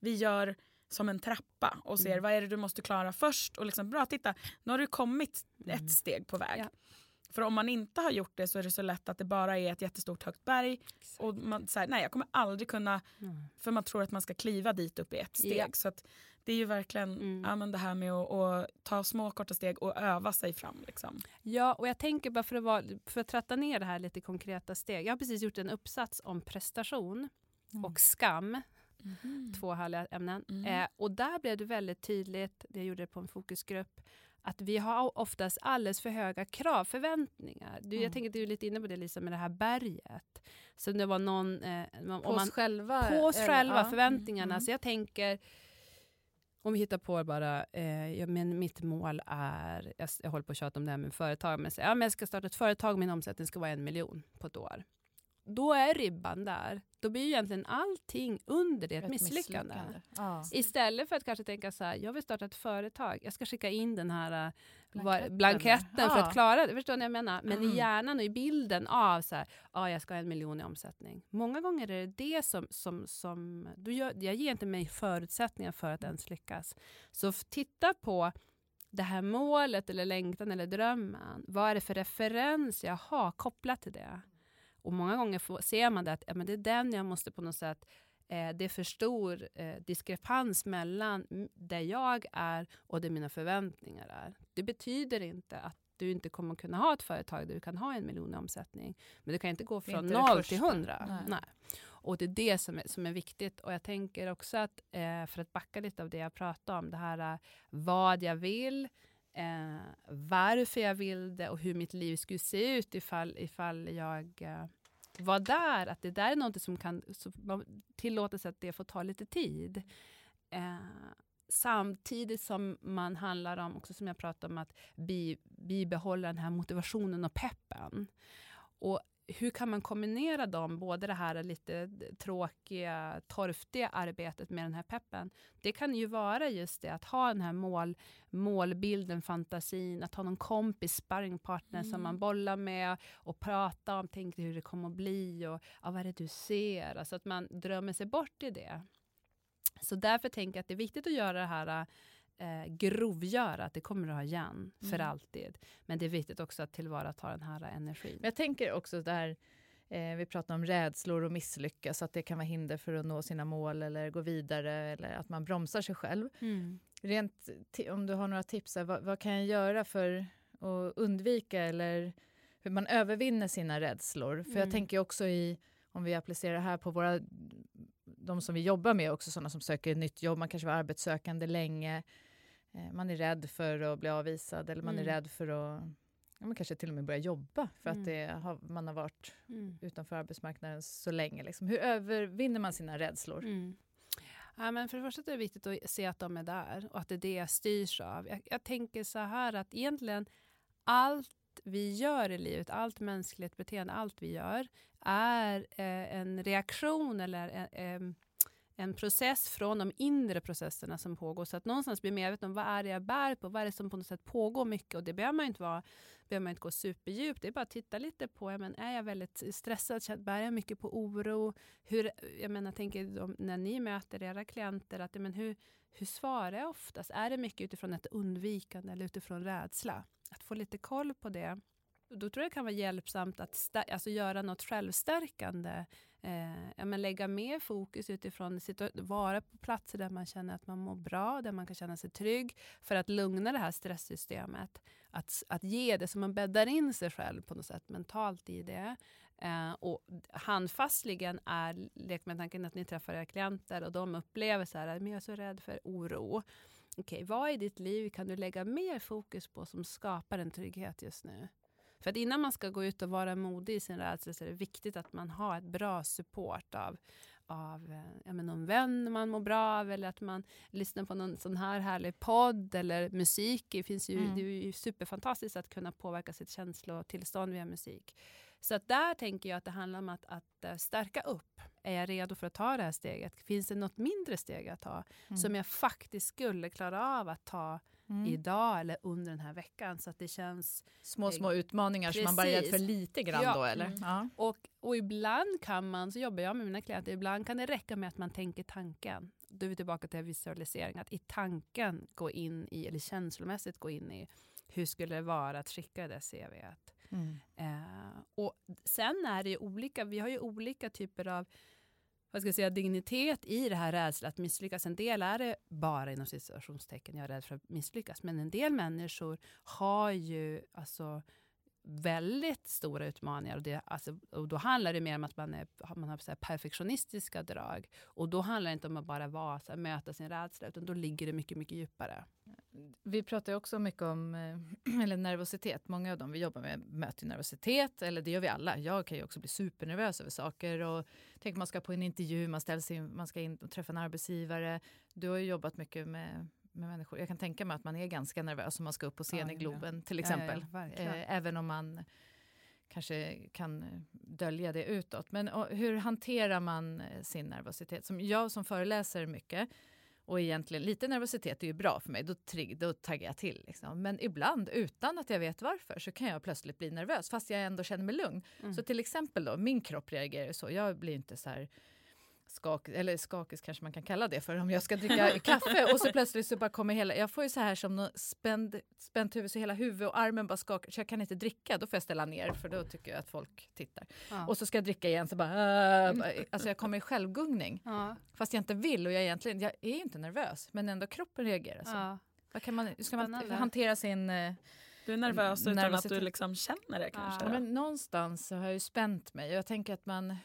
Speaker 2: vi gör som en trappa och ser mm. vad är det du måste klara först. Och liksom, bra, titta, nu har du kommit mm. ett steg på väg. Ja. För om man inte har gjort det så är det så lätt att det bara är ett jättestort högt berg. Exakt. Och man säger nej jag kommer aldrig kunna, mm. för man tror att man ska kliva dit upp i ett steg. Ja. Så det är ju verkligen mm. ja, men det här med att, att, ta små korta steg och öva sig fram. Liksom.
Speaker 1: Ja, och jag tänker bara för att, vara, för att tratta ner det här lite konkreta steg. Jag har precis gjort en uppsats om prestation mm. och skam Mm. Två härliga ämnen. Mm. Eh, och där blev det väldigt tydligt, det gjorde det på en fokusgrupp, att vi har oftast alldeles för höga krav, förväntningar. Du, mm. Jag tänker att du är lite inne på det Lisa, med det här berget. Så det var någon... Eh,
Speaker 3: på oss själva?
Speaker 1: På oss själva, ja. förväntningarna. Mm. Så jag tänker, om vi hittar på bara, eh, ja, men mitt mål är, jag, jag håller på att tjata om det här med företag, men, så, ja, men jag ska starta ett företag, min omsättning ska vara en miljon på ett år då är ribban där. Då blir ju egentligen allting under det ett, ett misslyckande. misslyckande. Ja. Istället för att kanske tänka så här, jag vill starta ett företag, jag ska skicka in den här äh, blanketten, blanketten ja. för att klara det. Förstår ni vad jag menar? Men mm. i hjärnan och i bilden av så här, ja, jag ska ha en miljon i omsättning. Många gånger är det det som, som, som du gör, jag ger inte mig förutsättningar för att ens lyckas. Så titta på det här målet eller längtan eller drömmen. Vad är det för referens jag har kopplat till det? Och många gånger får, ser man det att ja, men det är den jag måste på något sätt eh, det är för stor eh, diskrepans mellan där jag är och där mina förväntningar är. Det betyder inte att du inte kommer kunna ha ett företag där du kan ha en miljon i omsättning. Men du kan inte gå från inte noll till hundra. Nej. Nej. Och det är det som är, som är viktigt. Och jag tänker också att, eh, för att backa lite av det jag pratade om, det här eh, vad jag vill, eh, varför jag vill det och hur mitt liv skulle se ut ifall, ifall jag eh, vara där. Att det där är något som kan tillåta sig att det får ta lite tid. Eh, samtidigt som man handlar om, också som jag pratade om, att bi, bibehålla den här motivationen och peppen. Och hur kan man kombinera dem, både det här lite tråkiga, torftiga arbetet med den här peppen? Det kan ju vara just det att ha den här mål, målbilden, fantasin, att ha någon kompis, sparringpartner mm. som man bollar med och prata om, tänk hur det kommer att bli och ja, vad är det du ser? Alltså att man drömmer sig bort i det. Så därför tänker jag att det är viktigt att göra det här eh, grovgöra, att det kommer att ha igen för mm. alltid. Men det är viktigt också att tillvarata den här energin.
Speaker 3: Men jag tänker också där, eh, vi pratar om rädslor och misslyckas, att det kan vara hinder för att nå sina mål eller gå vidare eller att man bromsar sig själv. Mm. Rent, om du har några tips, vad, vad kan jag göra för att undvika eller hur man övervinner sina rädslor? För mm. jag tänker också i, om vi applicerar det här på våra de som vi jobbar med, också sådana som söker ett nytt jobb, man kanske var arbetssökande länge, man är rädd för att bli avvisad eller man mm. är rädd för att ja, man kanske till och med börja jobba för mm. att det har, man har varit mm. utanför arbetsmarknaden så länge. Liksom. Hur övervinner man sina rädslor?
Speaker 1: Mm. Ja, men för det första är det viktigt att se att de är där och att det är det jag styrs av. Jag, jag tänker så här att egentligen allt vi gör i livet, allt mänskligt beteende, allt vi gör är eh, en reaktion eller eh, en process från de inre processerna som pågår. Så att någonstans bli medveten om vad är det jag bär på, vad är det som på något sätt pågår mycket. Och det behöver man inte vara behöver man inte gå superdjupt. Det är bara att titta lite på, ja, men, är jag väldigt stressad, bär jag mycket på oro? Hur, jag menar, tänker när ni möter era klienter, att, men, hur, hur svarar jag oftast? Är det mycket utifrån ett undvikande eller utifrån rädsla? Att få lite koll på det. Då tror jag det kan vara hjälpsamt att alltså göra något självstärkande eh, ja, men lägga mer fokus utifrån vara på platser där man känner att man mår bra, där man kan känna sig trygg, för att lugna det här stresssystemet. Att, att ge det, så man bäddar in sig själv på något sätt mentalt i det. Eh, och handfastligen är, lek med tanken att ni träffar era klienter och de upplever så här, men jag är så rädd för oro. Okej, okay, vad i ditt liv kan du lägga mer fokus på som skapar en trygghet just nu? För att innan man ska gå ut och vara modig i sin rädsla så är det viktigt att man har ett bra support av, av eh, ja, men någon vän man mår bra av eller att man lyssnar på någon sån här härlig podd eller musik. Det, finns ju, mm. det är ju superfantastiskt att kunna påverka sitt känslotillstånd via musik. Så att där tänker jag att det handlar om att, att eh, stärka upp. Är jag redo för att ta det här steget? Finns det något mindre steg att ta mm. som jag faktiskt skulle klara av att ta mm. idag eller under den här veckan. Så att det känns...
Speaker 3: Små, små utmaningar Precis. som man bara är för lite grann ja. då eller? Mm.
Speaker 1: Ja. Och, och ibland kan man, så jobbar jag med mina klienter, ibland kan det räcka med att man tänker tanken. Då är vi tillbaka till visualisering, att i tanken gå in i, eller känslomässigt gå in i, hur skulle det vara att skicka det CVet? Mm. Eh, och sen är det ju olika, vi har ju olika typer av vad ska jag säga, dignitet i det här rädslan att misslyckas. En del är det bara inom situationstecken, jag är rädd för att misslyckas. Men en del människor har ju alltså väldigt stora utmaningar. Och, det, alltså, och då handlar det mer om att man, är, man har så perfektionistiska drag. Och då handlar det inte om att bara vara, så här, möta sin rädsla, utan då ligger det mycket, mycket djupare.
Speaker 3: Vi pratar också mycket om eh, eller nervositet. Många av dem vi jobbar med möter nervositet, eller det gör vi alla. Jag kan ju också bli supernervös över saker. Och tänk man ska på en intervju, man, ställs in, man ska in och träffa en arbetsgivare. Du har ju jobbat mycket med med människor. Jag kan tänka mig att man är ganska nervös om man ska upp på scen ja, i Globen till exempel. Ja, ja, eh, även om man kanske kan dölja det utåt. Men och, hur hanterar man eh, sin nervositet? Som jag som föreläser mycket och egentligen lite nervositet är ju bra för mig, då, trigg, då taggar jag till. Liksom. Men ibland utan att jag vet varför så kan jag plötsligt bli nervös fast jag ändå känner mig lugn. Mm. Så till exempel då, min kropp reagerar så. Jag blir inte så här skak, eller skakis kanske man kan kalla det för om jag ska dricka kaffe och så plötsligt så bara kommer hela, jag får ju så här som något spänd, spänt huvud så hela huvudet och armen bara skakar så jag kan inte dricka, då får jag ställa ner för då tycker jag att folk tittar. Ja. Och så ska jag dricka igen så bara, äh, alltså jag kommer i självgungning. Ja. Fast jag inte vill och jag egentligen, jag är inte nervös men ändå kroppen reagerar så. Ja. Vad kan man, ska man hantera sin eh,
Speaker 2: du är nervös utan nervositet. att du liksom känner det kanske?
Speaker 3: Ja. Men någonstans så har jag ju spänt mig. Jag tänker att man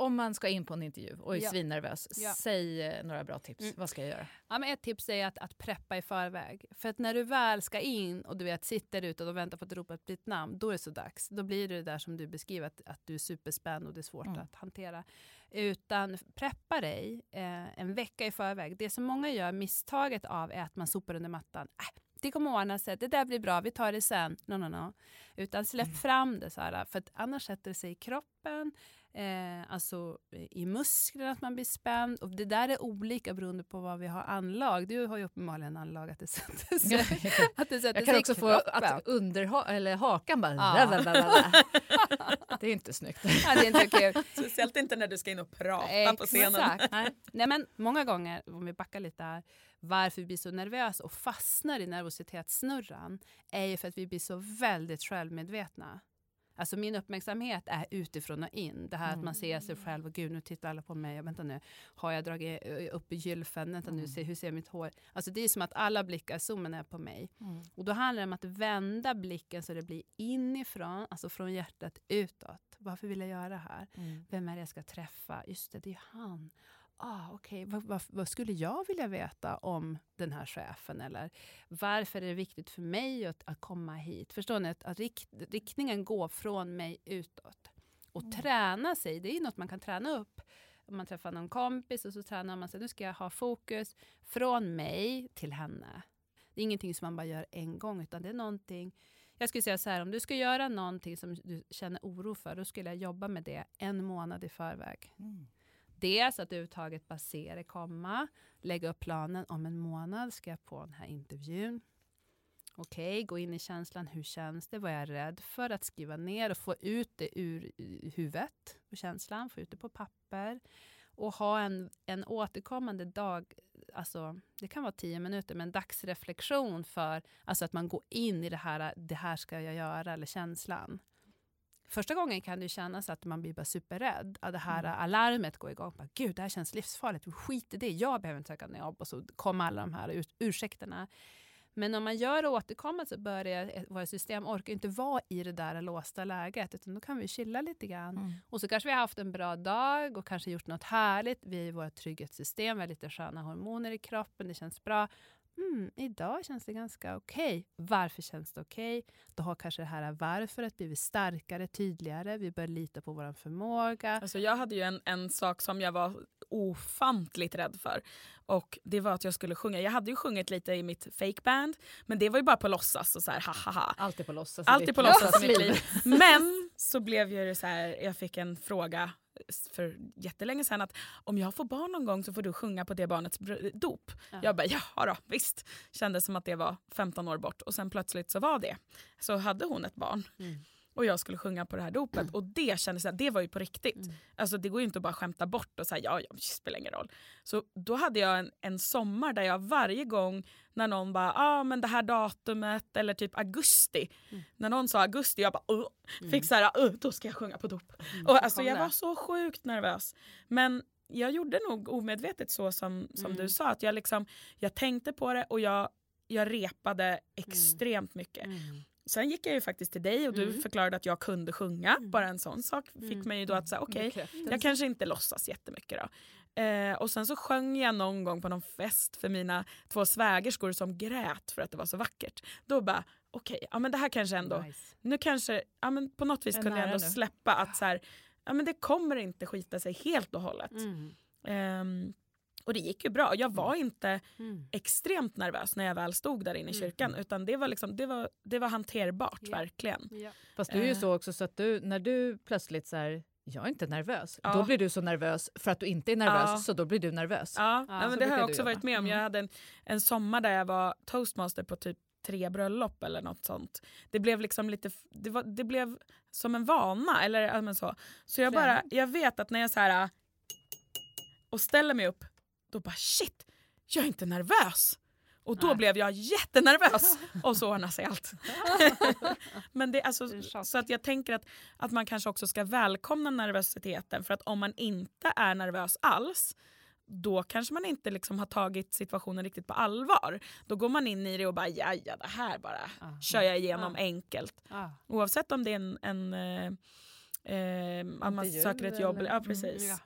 Speaker 3: om man ska in på en intervju och är
Speaker 1: Ja.
Speaker 3: svinnervös,
Speaker 1: Ja.
Speaker 3: säg eh, några bra tips.
Speaker 1: Mm.
Speaker 3: Vad ska jag göra?
Speaker 1: Ja, men ett tips är att, att preppa i förväg. För att när du väl ska in och du vet, sitter ute och väntar på att ropa ditt namn, då är det så dags. Då blir det det där som du beskriver, att, att du är superspänd och det är svårt
Speaker 3: Mm.
Speaker 1: att hantera. Utan preppa dig eh, en vecka i förväg. Det som många gör misstaget av är att man sopar under mattan. Äh, det kommer ordna sig, det där blir bra, vi tar det sen. No, no, no. Utan släpp
Speaker 3: Mm.
Speaker 1: fram det, så här, för att annars sätter det sig i kroppen, eh, alltså i musklerna att man blir spänd. Och det där är olika beroende på vad vi har anlag. Du har ju uppenbarligen anlag att det sätter sig, att det sätter
Speaker 3: Jag kan
Speaker 1: sig
Speaker 3: också få att underha eller hakan bara...
Speaker 1: Ja.
Speaker 3: Det är inte snyggt.
Speaker 1: Ja, det är inte kul.
Speaker 2: Speciellt inte när du ska in och prata på scenen.
Speaker 1: Exakt. Nej. Nej, men många gånger, om vi backar lite här, varför vi blir så nervösa och fastnar i nervositetssnurran är ju för att vi blir så väldigt självmedvetna. Alltså min uppmärksamhet är utifrån och in. Det här att man ser sig själv och gud nu tittar alla på mig. Vänta nu, har jag dragit eh, upp i gylfen? Vänta nu, se, hur ser mitt hår? Alltså det är som att alla blickar, zoomen är på mig. Och då handlar det om att vända blicken så det blir inifrån, alltså från hjärtat utåt. Varför vill jag göra det här? Vem är det jag ska träffa? Just det, det är han. Ah, okay. vad, vad, vad skulle jag vilja veta om den här chefen? Eller varför är det viktigt för mig att, att komma hit? Förstår ni? Att, att rikt, riktningen går från mig utåt. Och träna sig, det är ju något man kan träna upp. Om man träffar någon kompis och så tränar man sig. Nu ska jag ha fokus från mig till henne. Det är ingenting som man bara gör en gång, utan det är någonting jag skulle säga så här, om du ska göra någonting som du känner oro för, då skulle jag jobba med det en månad i förväg. Dels att överhuvudtaget bara se det komma, lägga upp planen om en månad ska jag på den här intervjun. Okej, gå in i känslan, hur känns det, vad är jag rädd för? Att skriva ner och få ut det ur huvudet och känslan, få ut det på papper. Och ha en, en återkommande dag, alltså det kan vara tio minuter, men dagsreflektion för alltså att man går in i det här, det här ska jag göra, eller känslan. Första gången kan det kännas att man blir bara superrädd. Att det här alarmet går igång. Bara, Gud, det här känns livsfarligt. Skit i det. Jag behöver inte söka något jobb. Och så kommer alla de här ur- ursäkterna. Men om man gör återkommande så börjar våra system orkar inte vara i det där låsta läget. Utan då kan vi chilla lite grann. Och så kanske vi har haft en bra dag och kanske gjort något härligt. Vi är i vårt trygghetssystem, vi har lite sköna hormoner i kroppen, det känns bra. Mm, idag känns det ganska okej. Varför känns det okej? Då har kanske det här varföret blivit starkare, tydligare. Vi börjar lita på vår förmåga.
Speaker 2: Alltså jag hade ju en, en sak som jag var ofantligt rädd för. Och det var att jag skulle sjunga. Jag hade ju sjungit lite i mitt fake band men det var ju bara på låtsas och så här ha ha ha.
Speaker 3: Allt är på låtsas. i
Speaker 2: Allt
Speaker 3: ditt
Speaker 2: är på låtsas i mitt
Speaker 3: liv.
Speaker 2: Men så blev ju det så här, jag fick en fråga för jättelänge sedan att om jag får barn någon gång så får du sjunga på det barnets dop.
Speaker 1: Ja.
Speaker 2: Jag bara jaha då, visst. Kändes som att det var 15 år bort och sen plötsligt så var det. Så hade hon ett barn.
Speaker 1: Mm.
Speaker 2: Och jag skulle sjunga på det här dopet och det kändes att det var ju på riktigt.
Speaker 1: Mm.
Speaker 2: Alltså det går ju inte att bara skämta bort och säga ja, ja, det spelar ingen roll. Så då hade jag en, en sommar där jag varje gång när någon bara ah, men det här datumet eller typ augusti.
Speaker 1: Mm.
Speaker 2: När någon sa augusti jag bara uh,
Speaker 1: Mm.
Speaker 2: fick så här, uh, då ska jag sjunga på dop.
Speaker 1: Mm.
Speaker 2: Och alltså jag var så sjukt nervös. Men jag gjorde nog omedvetet så som, som
Speaker 1: Mm.
Speaker 2: du sa. Att jag, liksom, jag tänkte på det och jag, jag repade extremt mycket.
Speaker 1: Mm.
Speaker 2: Sen gick jag ju faktiskt till dig och du
Speaker 1: Mm.
Speaker 2: förklarade att jag kunde sjunga.
Speaker 1: Mm.
Speaker 2: Bara en sån sak fick
Speaker 1: Mm.
Speaker 2: mig ju då att säga okej,
Speaker 3: Bekräftelse.
Speaker 2: jag kanske inte låtsas jättemycket då. Eh, och sen så sjöng jag någon gång på någon fest för mina två svägerskor som grät för att det var så vackert. Då bara okej, ja men det här kanske ändå,
Speaker 1: Nice.
Speaker 2: nu kanske, ja men på något vis kunde jag ändå
Speaker 3: nu.
Speaker 2: släppa att så här, ja men det kommer inte skita sig helt och hållet.
Speaker 1: Mm.
Speaker 2: Och det gick ju bra. Jag var inte
Speaker 1: Mm.
Speaker 2: extremt nervös när jag väl stod där inne i
Speaker 1: Mm.
Speaker 2: kyrkan utan det var, liksom, det var, det var hanterbart
Speaker 1: Ja.
Speaker 2: verkligen.
Speaker 1: Ja.
Speaker 3: Fast du är ju
Speaker 2: Eh.
Speaker 3: så också så att du, när du plötsligt så här, jag är inte nervös.
Speaker 2: Ja.
Speaker 3: Då blir du så nervös för att du inte är nervös
Speaker 2: Ja.
Speaker 3: så då blir du nervös.
Speaker 2: Ja,
Speaker 1: Ja,
Speaker 2: men det har jag också varit med om. Jag
Speaker 3: Mm.
Speaker 2: hade en, en sommar där jag var toastmaster på typ tre bröllop eller något sånt. Det blev liksom lite, det, var, det blev som en vana eller men så. Så jag bara, jag vet att när jag så här och ställer mig upp, då bara shit, jag är inte nervös. Och då
Speaker 1: Nej.
Speaker 2: blev jag jättenervös och så ordnade sig allt. Men det, alltså,
Speaker 1: Det
Speaker 2: så att jag tänker att, att man kanske också ska välkomna nervositeten för att om man inte är nervös alls då kanske man inte liksom har tagit situationen riktigt på allvar. Då går man in i det och bara ja, ja det här bara
Speaker 1: Ah.
Speaker 2: kör jag igenom
Speaker 1: Ah.
Speaker 2: enkelt.
Speaker 1: Ah.
Speaker 2: Oavsett om det är en, en, eh, eh, att man söker ett jobb.
Speaker 3: eller-
Speaker 2: Ja,
Speaker 3: Mm,
Speaker 2: precis.
Speaker 1: ja.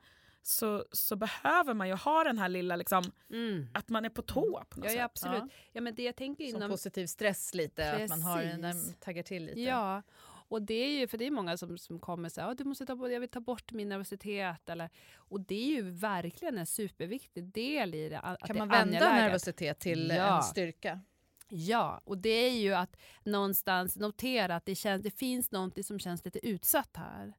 Speaker 2: Så, så behöver man ju ha den här lilla, liksom,
Speaker 1: Mm.
Speaker 2: att man är på tå på något
Speaker 1: Ja, ja,
Speaker 2: sätt.
Speaker 1: absolut.
Speaker 3: Ja.
Speaker 1: Ja. men det jag tänker
Speaker 3: Som
Speaker 1: inom...
Speaker 3: positiv stress lite, att man har en,
Speaker 1: Precis.
Speaker 3: den taggar till lite.
Speaker 1: Ja, och det är ju, för det är många som, som kommer och säger att du måste ta bort, jag vill ta bort min nervositet. Eller, och det är ju verkligen en superviktig del i det. Att
Speaker 3: Kan
Speaker 1: det
Speaker 3: man
Speaker 1: är
Speaker 3: vända
Speaker 1: angeläget.
Speaker 3: nervositet till
Speaker 1: Ja.
Speaker 3: en styrka?
Speaker 1: Ja, och det är ju att någonstans notera att det, känns, det finns någonting som känns lite utsatt här.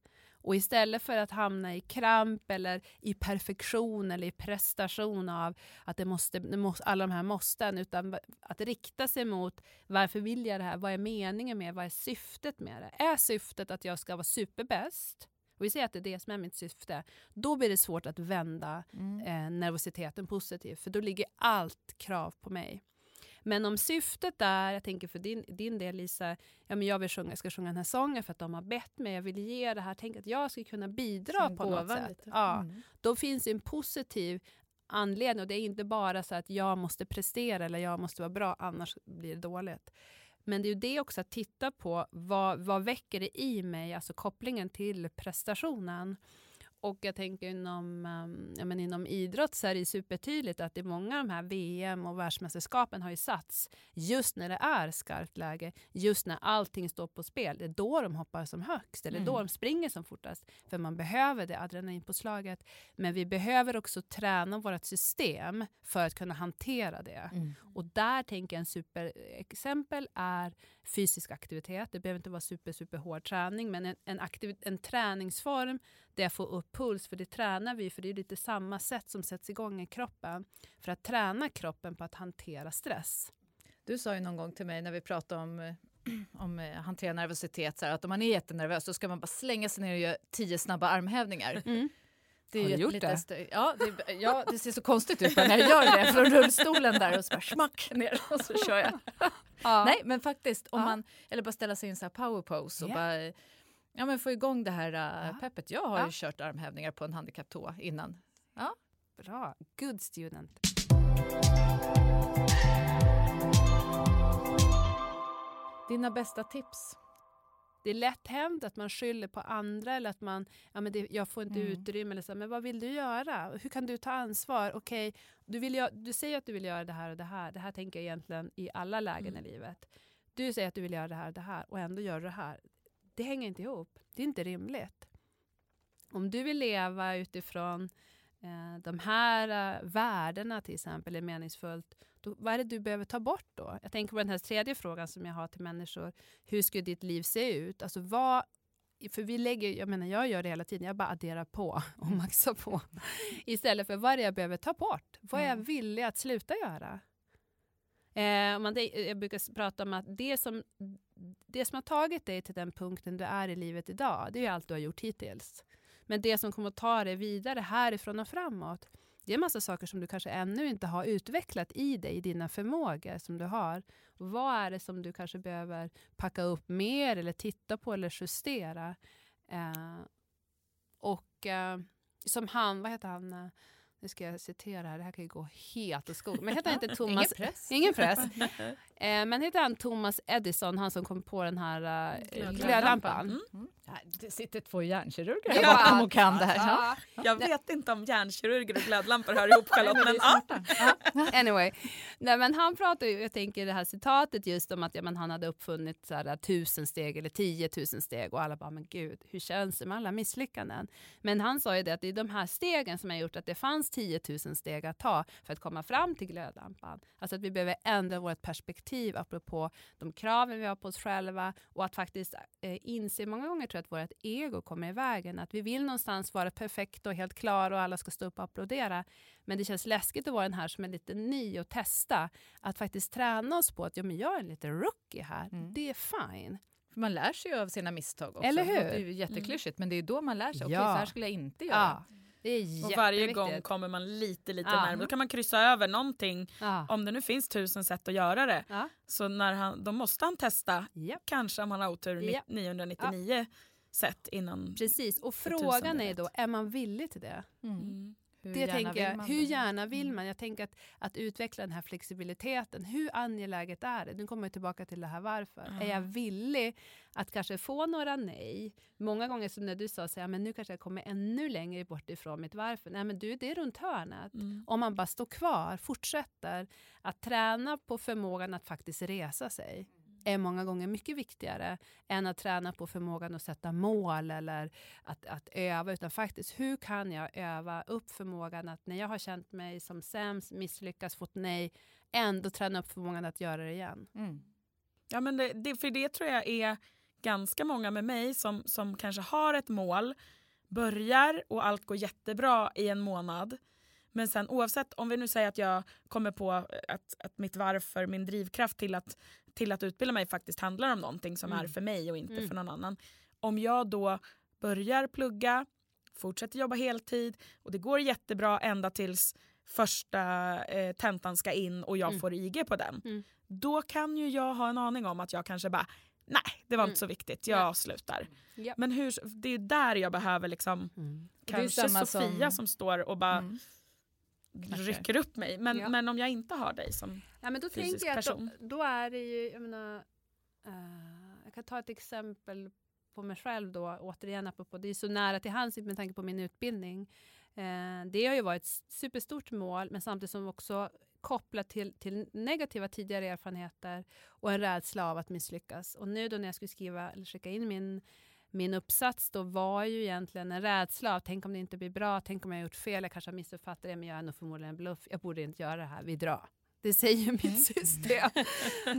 Speaker 1: Och istället för att hamna i kramp eller i perfektion eller i prestation av att det måste, det måste, alla de här måsten, utan att rikta sig mot varför vill jag det här? Vad är meningen med Vad är syftet med det? Är syftet att jag ska vara superbäst? Och vi säger att det är det som är mitt syfte. Då blir det svårt att vända
Speaker 3: Mm.
Speaker 1: eh, nervositeten positivt, för då ligger allt krav på mig. Men om syftet är, jag tänker för din, din del Lisa, ja, men jag vill sjunga, jag ska sjunga den här sången för att de har bett mig, jag vill ge det här, tänk att jag ska kunna bidra
Speaker 3: Som
Speaker 1: på något sätt.
Speaker 3: lite.
Speaker 1: Ja,
Speaker 3: Mm.
Speaker 1: Då finns en positiv anledning och det är inte bara så att jag måste prestera eller jag måste vara bra, annars blir det dåligt. Men det är ju det också att titta på vad, vad väcker det i mig, alltså kopplingen till prestationen. Och jag tänker inom, um, ja, men inom idrott så är det supertydligt att det är många av de här VM och världsmästerskapen har ju satts just när det är skarpt läge, just när allting står på spel. Det är då de hoppar som högst, eller då
Speaker 3: Mm.
Speaker 1: de springer som fortast. För man behöver det adrenalinpåslaget. Men vi behöver också träna vårt system för att kunna hantera det.
Speaker 3: Mm.
Speaker 1: Och där tänker jag en superexempel är fysisk aktivitet. Det behöver inte vara super, super hård träning, men en, en, aktiv, en träningsform där jag får upp puls, för det tränar vi, för det är lite samma sätt som sätts igång i kroppen, för att träna kroppen på att hantera stress.
Speaker 3: Du sa ju någon gång till mig när vi pratade om, om eh, hantera nervositet, så här, att om man är jättenervös så ska man bara slänga sig ner och göra tio snabba armhävningar. Det är
Speaker 1: Har
Speaker 3: ju
Speaker 1: du gjort det?
Speaker 3: stö- ja, det, ja, det ser så konstigt ut när jag gör det från rullstolen där och så bara smack ner och så kör jag.
Speaker 1: Ja.
Speaker 3: Nej, men faktiskt, om
Speaker 1: Ja.
Speaker 3: man, eller bara ställa sig i en så här power pose och
Speaker 1: Ja.
Speaker 3: bara ja, men få igång det här uh,
Speaker 1: Ja.
Speaker 3: peppet. Jag har
Speaker 1: Ja.
Speaker 3: ju kört armhävningar på en handikapptå innan.
Speaker 1: Bra, good student.
Speaker 3: Dina bästa tips?
Speaker 1: Det är lätt hänt att man skyller på andra eller att man, ja men det, jag får inte
Speaker 3: Mm.
Speaker 1: utrymme eller så, men vad vill du göra? Hur kan du ta ansvar? Okej, du, vill gö- du säger att du vill göra det här och det här. Det här tänker jag egentligen i alla lägen
Speaker 3: Mm.
Speaker 1: i livet. Du säger att du vill göra det här och det här och ändå gör du det här. Det hänger inte ihop. Det är inte rimligt. Om du vill leva utifrån eh, de här eh, värdena till exempel är meningsfullt, då, vad är det du behöver ta bort då? Jag tänker på den här tredje frågan som jag har till människor. Hur skulle ditt liv se ut? Alltså vad, för vi lägger, jag menar jag gör det hela tiden, jag bara adderar på och maxar på. Istället för vad är det jag behöver ta bort? Vad är jag
Speaker 3: Mm.
Speaker 1: villig att sluta göra? Eh, man, det, eh, jag brukar prata om att det som, det som har tagit dig till den punkten du är i livet idag, det är ju allt du har gjort hittills. Men det som kommer att ta dig vidare härifrån och framåt, det är en massa saker som du kanske ännu inte har utvecklat i dig, i dina förmågor som du har. Och vad är det som du kanske behöver packa upp mer eller titta på eller justera? Eh, och eh, som han, vad heter han, eh, nu ska jag citera här, det här kan ju gå helt åt skogen. Men heter han inte Thomas?
Speaker 3: Ingen press.
Speaker 1: Ingen press. Eh, men heter han Thomas Edison, han som kom på den här eh,
Speaker 2: Glödlampan. Mm.
Speaker 3: Mm. Det sitter två hjärnkirurger
Speaker 1: Ja,
Speaker 3: här bakom och kan det här. Ja.
Speaker 1: ja.
Speaker 2: Jag vet inte om hjärnkirurger och glödlampor hör ihop Charlotte, men ja.
Speaker 1: Anyway, nej, men han pratar ju, jag tänker det här citatet just om att ja, men han hade uppfunnit så här, tusen steg eller tiotusen steg och alla bara, men gud, hur känns det med alla misslyckanden? Men han sa ju det att det är de här stegen som har gjort att det fanns tiotusen steg att ta för att komma fram till glödlampan. Alltså att vi behöver ändra vårt perspektiv apropå de kraven vi har på oss själva och att faktiskt eh, inse, många gånger tror jag att vårt ego kommer i vägen, att vi vill någonstans vara perfekta och helt klara och alla ska stå upp och applådera. Men det känns läskigt att vara den här som är lite ny och testa. Att faktiskt träna oss på att ja, men jag är en liten rookie här.
Speaker 3: Mm.
Speaker 1: Det är fine.
Speaker 3: För Man lär sig ju av sina misstag också.
Speaker 1: Eller hur?
Speaker 3: Det är ju jätteklyschigt, men det är då man lär sig. Okej,
Speaker 1: Ja.
Speaker 3: så här skulle jag inte göra.
Speaker 1: Ja, det är
Speaker 2: Och varje gång kommer man lite, lite
Speaker 1: Ja.
Speaker 2: närmare. Då kan man kryssa över någonting.
Speaker 1: Ja.
Speaker 2: Om det nu finns tusen sätt att göra det,
Speaker 1: Ja.
Speaker 2: så när han, då måste han testa,
Speaker 1: Japp.
Speaker 2: kanske om han har otur,
Speaker 1: Ja.
Speaker 2: 999 sätt innan.
Speaker 1: Precis, och frågan är då, är man villig till det?
Speaker 3: Mm.
Speaker 2: Mm.
Speaker 3: Hur
Speaker 1: det tänker jag, hur gärna vill
Speaker 3: Mm.
Speaker 1: man? Jag tänker att, att utveckla den här flexibiliteten. Hur angeläget är det? Nu kommer jag tillbaka till det här varför.
Speaker 2: Ja.
Speaker 1: Är jag villig att kanske få några nej? Många gånger som när du sa så här, men nu kanske jag kommer ännu längre bort ifrån mitt varför. Nej men du, det är runt hörnet.
Speaker 2: Mm.
Speaker 1: Om man bara står kvar, fortsätter att träna på förmågan att faktiskt resa sig är många gånger mycket viktigare än att träna på förmågan att sätta mål eller att, att öva. Utan faktiskt, hur kan jag öva upp förmågan att när jag har känt mig som sämst, misslyckats, fått nej, ändå träna upp förmågan att göra det igen.
Speaker 3: Mm.
Speaker 2: Ja, men det, det, för det tror jag är ganska många med mig som, som kanske har ett mål, börjar och allt går jättebra i en månad. Men sen oavsett, om vi nu säger att jag kommer på att, att mitt varför, min drivkraft till att, till att utbilda mig faktiskt handlar om någonting som
Speaker 1: Mm.
Speaker 2: är för mig och inte
Speaker 1: Mm.
Speaker 2: för någon annan. Om jag då börjar plugga, fortsätter jobba heltid och det går jättebra ända tills första eh, tentan ska in och jag
Speaker 1: Mm.
Speaker 2: får IG på den.
Speaker 1: Mm.
Speaker 2: Då kan ju jag ha en aning om att jag kanske bara, nej det var
Speaker 1: Mm.
Speaker 2: inte så viktigt, jag
Speaker 1: Ja.
Speaker 2: slutar.
Speaker 1: Ja.
Speaker 2: Men hur, det är där jag behöver liksom,
Speaker 3: är
Speaker 2: kanske Sofia
Speaker 3: som-
Speaker 2: som, står och bara
Speaker 3: Mm. Kanske.
Speaker 2: rycker upp mig. Men,
Speaker 1: Ja.
Speaker 2: men om jag inte har dig som
Speaker 1: Ja, men då
Speaker 2: fysisk
Speaker 1: jag att då,
Speaker 2: person.
Speaker 1: då är det ju, jag menar, eh, jag kan ta ett exempel på mig själv då, återigen apropå, det är så nära till hands med tanke på min utbildning. Eh, det har ju varit ett superstort mål, men samtidigt som också kopplat till, till negativa tidigare erfarenheter och en rädsla av att misslyckas. Och nu då när jag skulle skriva eller skicka in min min uppsats då var ju egentligen en rädsla av tänk om det inte blir bra, tänk om jag har gjort fel, jag kanske har missuppfattat det, men jag är nog förmodligen en bluff, jag borde inte göra det här, vi drar. Det säger mitt
Speaker 3: Mm.
Speaker 1: system.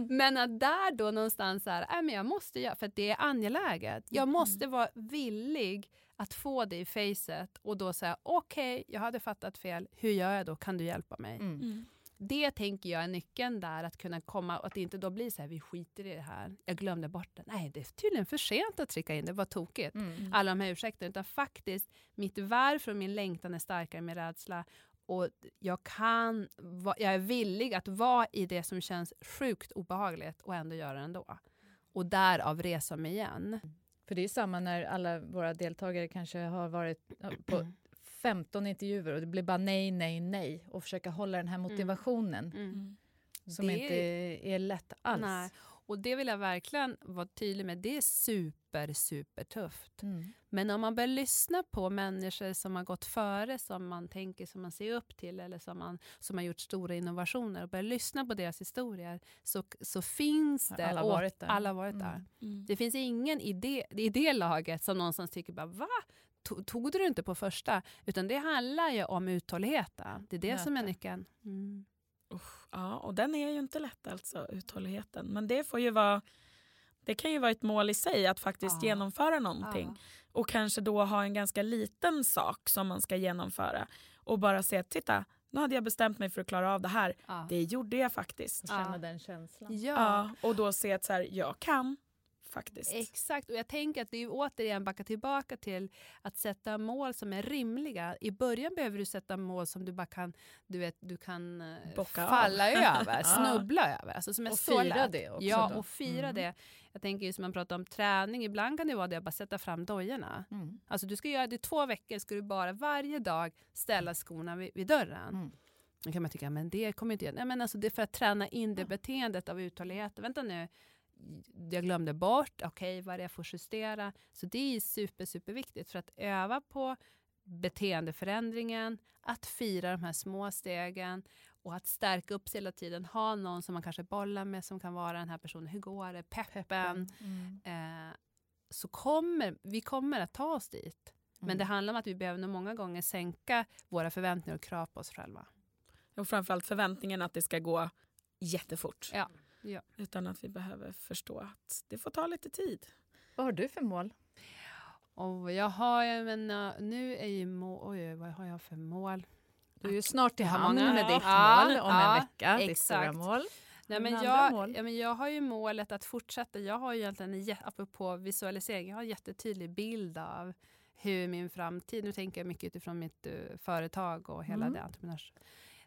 Speaker 1: men att där då någonstans så här, äh, men jag måste göra, för att det är angeläget. Jag
Speaker 2: Mm.
Speaker 1: måste vara villig att få det i facet och då säga okej, jag hade fattat fel, hur gör jag då, kan du hjälpa mig?
Speaker 3: Mm.
Speaker 1: Det tänker jag är nyckeln där, att kunna komma och att det inte då blir så här, vi skiter i det här, jag glömde bort det. Nej, det är tydligen för sent att trycka in det, var tokigt.
Speaker 3: Mm.
Speaker 1: Alla de här ursäkterna, utan faktiskt mitt varför och min längtan är starkare än min rädsla. Och jag, kan, jag är villig att vara i det som känns sjukt obehagligt och ändå göra det ändå. Och därav resa mig igen.
Speaker 3: För det är samma när alla våra deltagare kanske har varit på 15 intervjuer och det blir bara nej, nej, nej och försöka hålla den här motivationen
Speaker 1: Mm.
Speaker 3: som
Speaker 1: Det-
Speaker 3: inte är lätt alls.
Speaker 1: Nej. Och det vill jag verkligen vara tydlig med. Det är super, super tufft.
Speaker 3: Mm.
Speaker 1: Men om man börjar lyssna på människor som har gått före, som man tänker som man ser upp till eller som, man, som har gjort stora innovationer och börjar lyssna på deras historier så, så finns det...
Speaker 3: alla varit där?
Speaker 1: Alla varit
Speaker 3: Mm.
Speaker 1: där.
Speaker 2: Mm.
Speaker 1: Det finns ingen i det, i det laget som någonstans tycker bara va? To- Tog du det inte på första? Utan det handlar ju om uthålligheten. Det är det som är nyckeln. Mm.
Speaker 2: Ja, och den är ju inte lätt alltså, uthålligheten. Men det får ju vara det kan ju vara ett mål i sig att faktiskt
Speaker 1: Ja.
Speaker 2: genomföra någonting.
Speaker 1: Ja.
Speaker 2: Och kanske då ha en ganska liten sak som man ska genomföra. Och bara se, titta, nu hade jag bestämt mig för att klara av det här.
Speaker 1: Ja.
Speaker 2: Det gjorde jag faktiskt.
Speaker 3: Och känna
Speaker 1: Ja.
Speaker 3: den känslan.
Speaker 1: Ja.
Speaker 2: Ja, och då se att så här, jag kan faktiskt.
Speaker 1: Exakt, och jag tänker att det är återigen backa tillbaka till att sätta mål som är rimliga. I början behöver du sätta mål som du bara kan, du vet, du kan eh,
Speaker 2: Bocka av.
Speaker 1: falla över,
Speaker 3: Ja.
Speaker 1: snubbla över. Alltså som är
Speaker 3: Och
Speaker 1: så
Speaker 3: fira
Speaker 1: lätt.
Speaker 3: det också
Speaker 1: Ja,
Speaker 3: då.
Speaker 1: och fira
Speaker 3: Mm.
Speaker 1: det. Jag tänker som man pratar om träning, ibland kan det vara det att bara sätta fram dojorna.
Speaker 3: Mm.
Speaker 1: Alltså du ska göra det i två veckor, ska du bara varje dag ställa skorna vid, vid dörren.
Speaker 3: Mm.
Speaker 1: Då kan man tycka, men det kommer inte göra. Nej, men alltså det är för att träna in det beteendet av uthållighet. Vänta nu, jag glömde bort, okej, vad är det jag får justera? Så det är super, super viktigt för att öva på beteendeförändringen, att fira de här små stegen och att stärka upp sig hela tiden. Ha någon som man kanske bollar med som kan vara den här personen. Hur går det? Peppen.
Speaker 3: Mm.
Speaker 1: Eh, så kommer vi kommer att ta oss dit. Men
Speaker 3: Mm.
Speaker 1: det handlar om att vi behöver nog många gånger sänka våra förväntningar och krav på oss själva.
Speaker 2: Och framförallt förväntningen att det ska gå jättefort.
Speaker 1: Ja. Ja.
Speaker 2: Utan att vi behöver förstå att det får ta lite tid.
Speaker 3: Vad har du för mål?
Speaker 1: Och jag har ju, men uh, nu är ju mål, oj, vad har jag för mål?
Speaker 3: Du är ju snart i hamn med ditt
Speaker 1: Ja,
Speaker 3: mål om
Speaker 1: ja,
Speaker 3: en vecka. Ditt
Speaker 1: exakt.
Speaker 3: stora mål.
Speaker 1: Nej, men jag,
Speaker 3: mål?
Speaker 1: ja, men jag har ju målet att fortsätta. Jag har ju egentligen, apropå visualisering, jag har en jättetydlig bild av hur min framtid, nu tänker jag mycket utifrån mitt uh, företag och hela
Speaker 3: Mm.
Speaker 1: det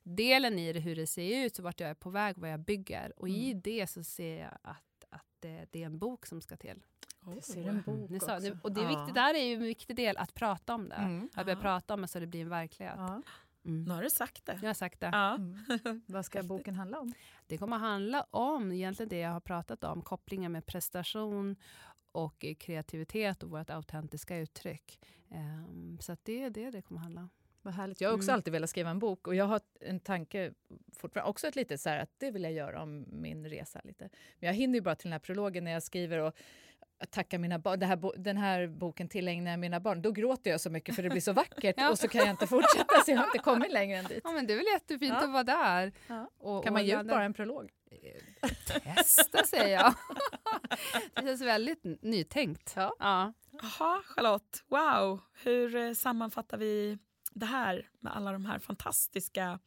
Speaker 1: entreprenörsdelen i det, hur det ser ut, så vart jag är på väg, vad jag bygger. Och i
Speaker 3: Mm.
Speaker 1: det så ser jag att, att det, det är en bok som ska till.
Speaker 3: Du ser en bok
Speaker 1: Ni sa,
Speaker 3: också.
Speaker 1: och det är
Speaker 3: Ja.
Speaker 1: viktigt, där är ju en viktig del att prata om det.
Speaker 3: Mm.
Speaker 1: Att börja
Speaker 2: Ja.
Speaker 1: prata om det så det blir en verklighet.
Speaker 3: Ja.
Speaker 1: Mm.
Speaker 2: Nu har du sagt det.
Speaker 1: Jag har sagt det.
Speaker 2: Ja.
Speaker 3: Mm. Vad ska boken handla om?
Speaker 1: Det kommer att handla om egentligen det jag har pratat om, kopplingen med prestation och eh, kreativitet och vårt autentiska uttryck. Ehm, så att det är det det kommer handla om.
Speaker 3: Vad härligt. Jag har också
Speaker 1: Mm.
Speaker 3: alltid velat skriva en bok och jag har en tanke, fortfarande, också ett litet så här att det vill jag göra om min resa lite. Men jag hinner ju bara till den här prologen när jag skriver och tackar mina barn. Det här, bo- den här boken tillägnar jag mina barn. Då gråter jag så mycket för det blir så vackert
Speaker 1: Ja.
Speaker 3: och så kan jag inte fortsätta så jag har inte kommit längre än dit.
Speaker 1: Ja, men det är väl jättefint
Speaker 3: Ja.
Speaker 1: att vara där.
Speaker 3: Ja.
Speaker 1: Och,
Speaker 3: Kan man ge ut bara en prolog?
Speaker 1: Testa säger jag. det känns väldigt nytänkt.
Speaker 3: Ja.
Speaker 1: Ja.
Speaker 2: Jaha, Charlotte. Wow. Hur eh, sammanfattar vi det här med alla de här fantastiska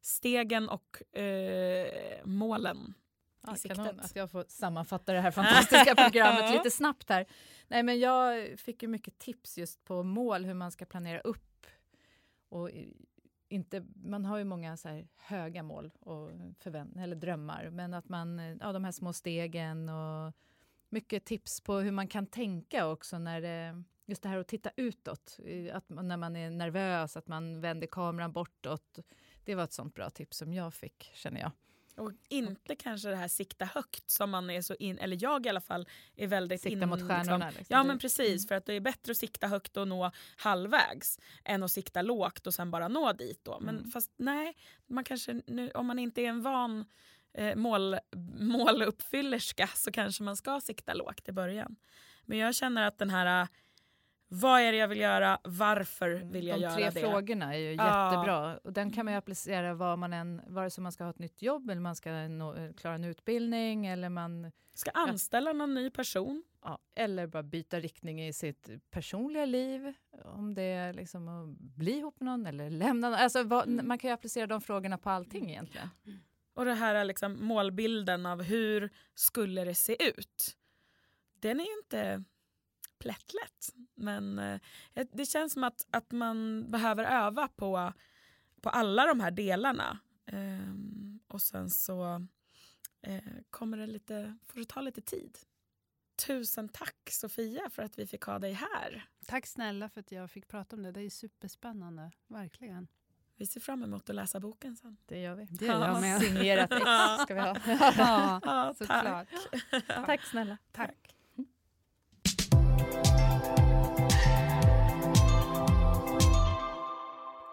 Speaker 2: stegen och eh, målen siktet?
Speaker 3: kanon att jag får sammanfatta det här fantastiska programmet lite snabbt här. Nej, men jag fick ju mycket tips just på mål, hur man ska planera upp. Och inte, man har ju många så här höga mål och förvänt- eller drömmar, men att man, eh, ja, de här små stegen och mycket tips på hur man kan tänka också när det, just det här att titta utåt, att man, när man är nervös, att man vänder kameran bortåt. Det var ett sånt bra tips som jag fick, känner jag.
Speaker 2: Och inte kanske det här sikta högt som man är så in, eller jag i alla fall är väldigt
Speaker 3: Sikta
Speaker 2: in,
Speaker 3: mot
Speaker 2: liksom,
Speaker 3: stjärnorna. Liksom.
Speaker 2: Ja
Speaker 3: Du-
Speaker 2: men precis, för att det är bättre att sikta högt och nå halvvägs än att sikta lågt och sen bara nå dit. Då. Men
Speaker 3: Mm.
Speaker 2: fast nej, man kanske, nu, om man inte är en van eh, mål, måluppfyllerska så kanske man ska sikta lågt i början. Men jag känner att den här, vad är det jag vill göra, varför vill jag
Speaker 3: De
Speaker 2: göra
Speaker 3: tre
Speaker 2: det?
Speaker 3: frågorna är ju
Speaker 2: Ja.
Speaker 3: jättebra. Och den kan man ju applicera var man än, vare sig man ska ha ett nytt jobb eller man ska nå, klara en utbildning eller man
Speaker 2: Ska anställa någon ny person?
Speaker 3: ja, eller bara byta riktning i sitt personliga liv. Om det är liksom att bli ihop med någon eller lämna någon. Alltså, vad,
Speaker 2: Mm.
Speaker 3: Man kan ju applicera de frågorna på allting egentligen.
Speaker 2: Och det här är liksom målbilden av hur skulle det se ut. Den är inte plättlätt. Men eh, det känns som att, att man behöver öva på, på alla de här delarna. Ehm, och sen så eh, kommer det lite, får det ta lite tid. Tusen tack Sofia för att vi fick ha dig här.
Speaker 1: Tack snälla för att jag fick prata om det. Det är superspännande. Verkligen.
Speaker 2: Vi ser fram emot att läsa boken sen.
Speaker 3: Det gör vi.
Speaker 1: Det gör jag med.
Speaker 3: Signerat ex ska vi ha.
Speaker 1: Ja,
Speaker 2: Ja,
Speaker 1: såklart.
Speaker 3: Tack snälla.
Speaker 1: Tack.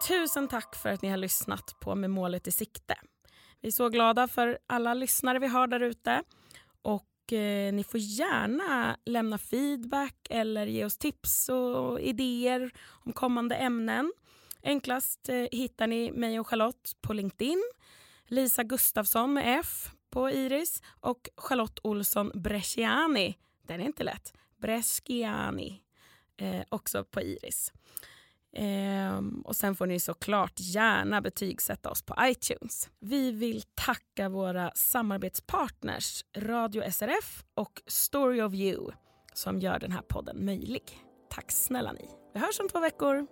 Speaker 2: Tusen tack för att ni har lyssnat på Med målet i sikte. Vi är så glada för alla lyssnare vi har där ute. Och eh, ni får gärna lämna feedback eller ge oss tips och idéer om kommande ämnen. Enklast eh, hittar ni mig och Charlotte på LinkedIn. Lisa Gustafsson med F på Iris och Charlotte Olsson Bresciani. Den är inte lätt. Bresciani. Eh, också på Iris. Ehm, och sen får ni såklart gärna betygsätta oss på iTunes. Vi vill tacka våra samarbetspartners Radio SRF och Story of You som gör den här podden möjlig. Tack snälla ni. Vi hörs om två veckor.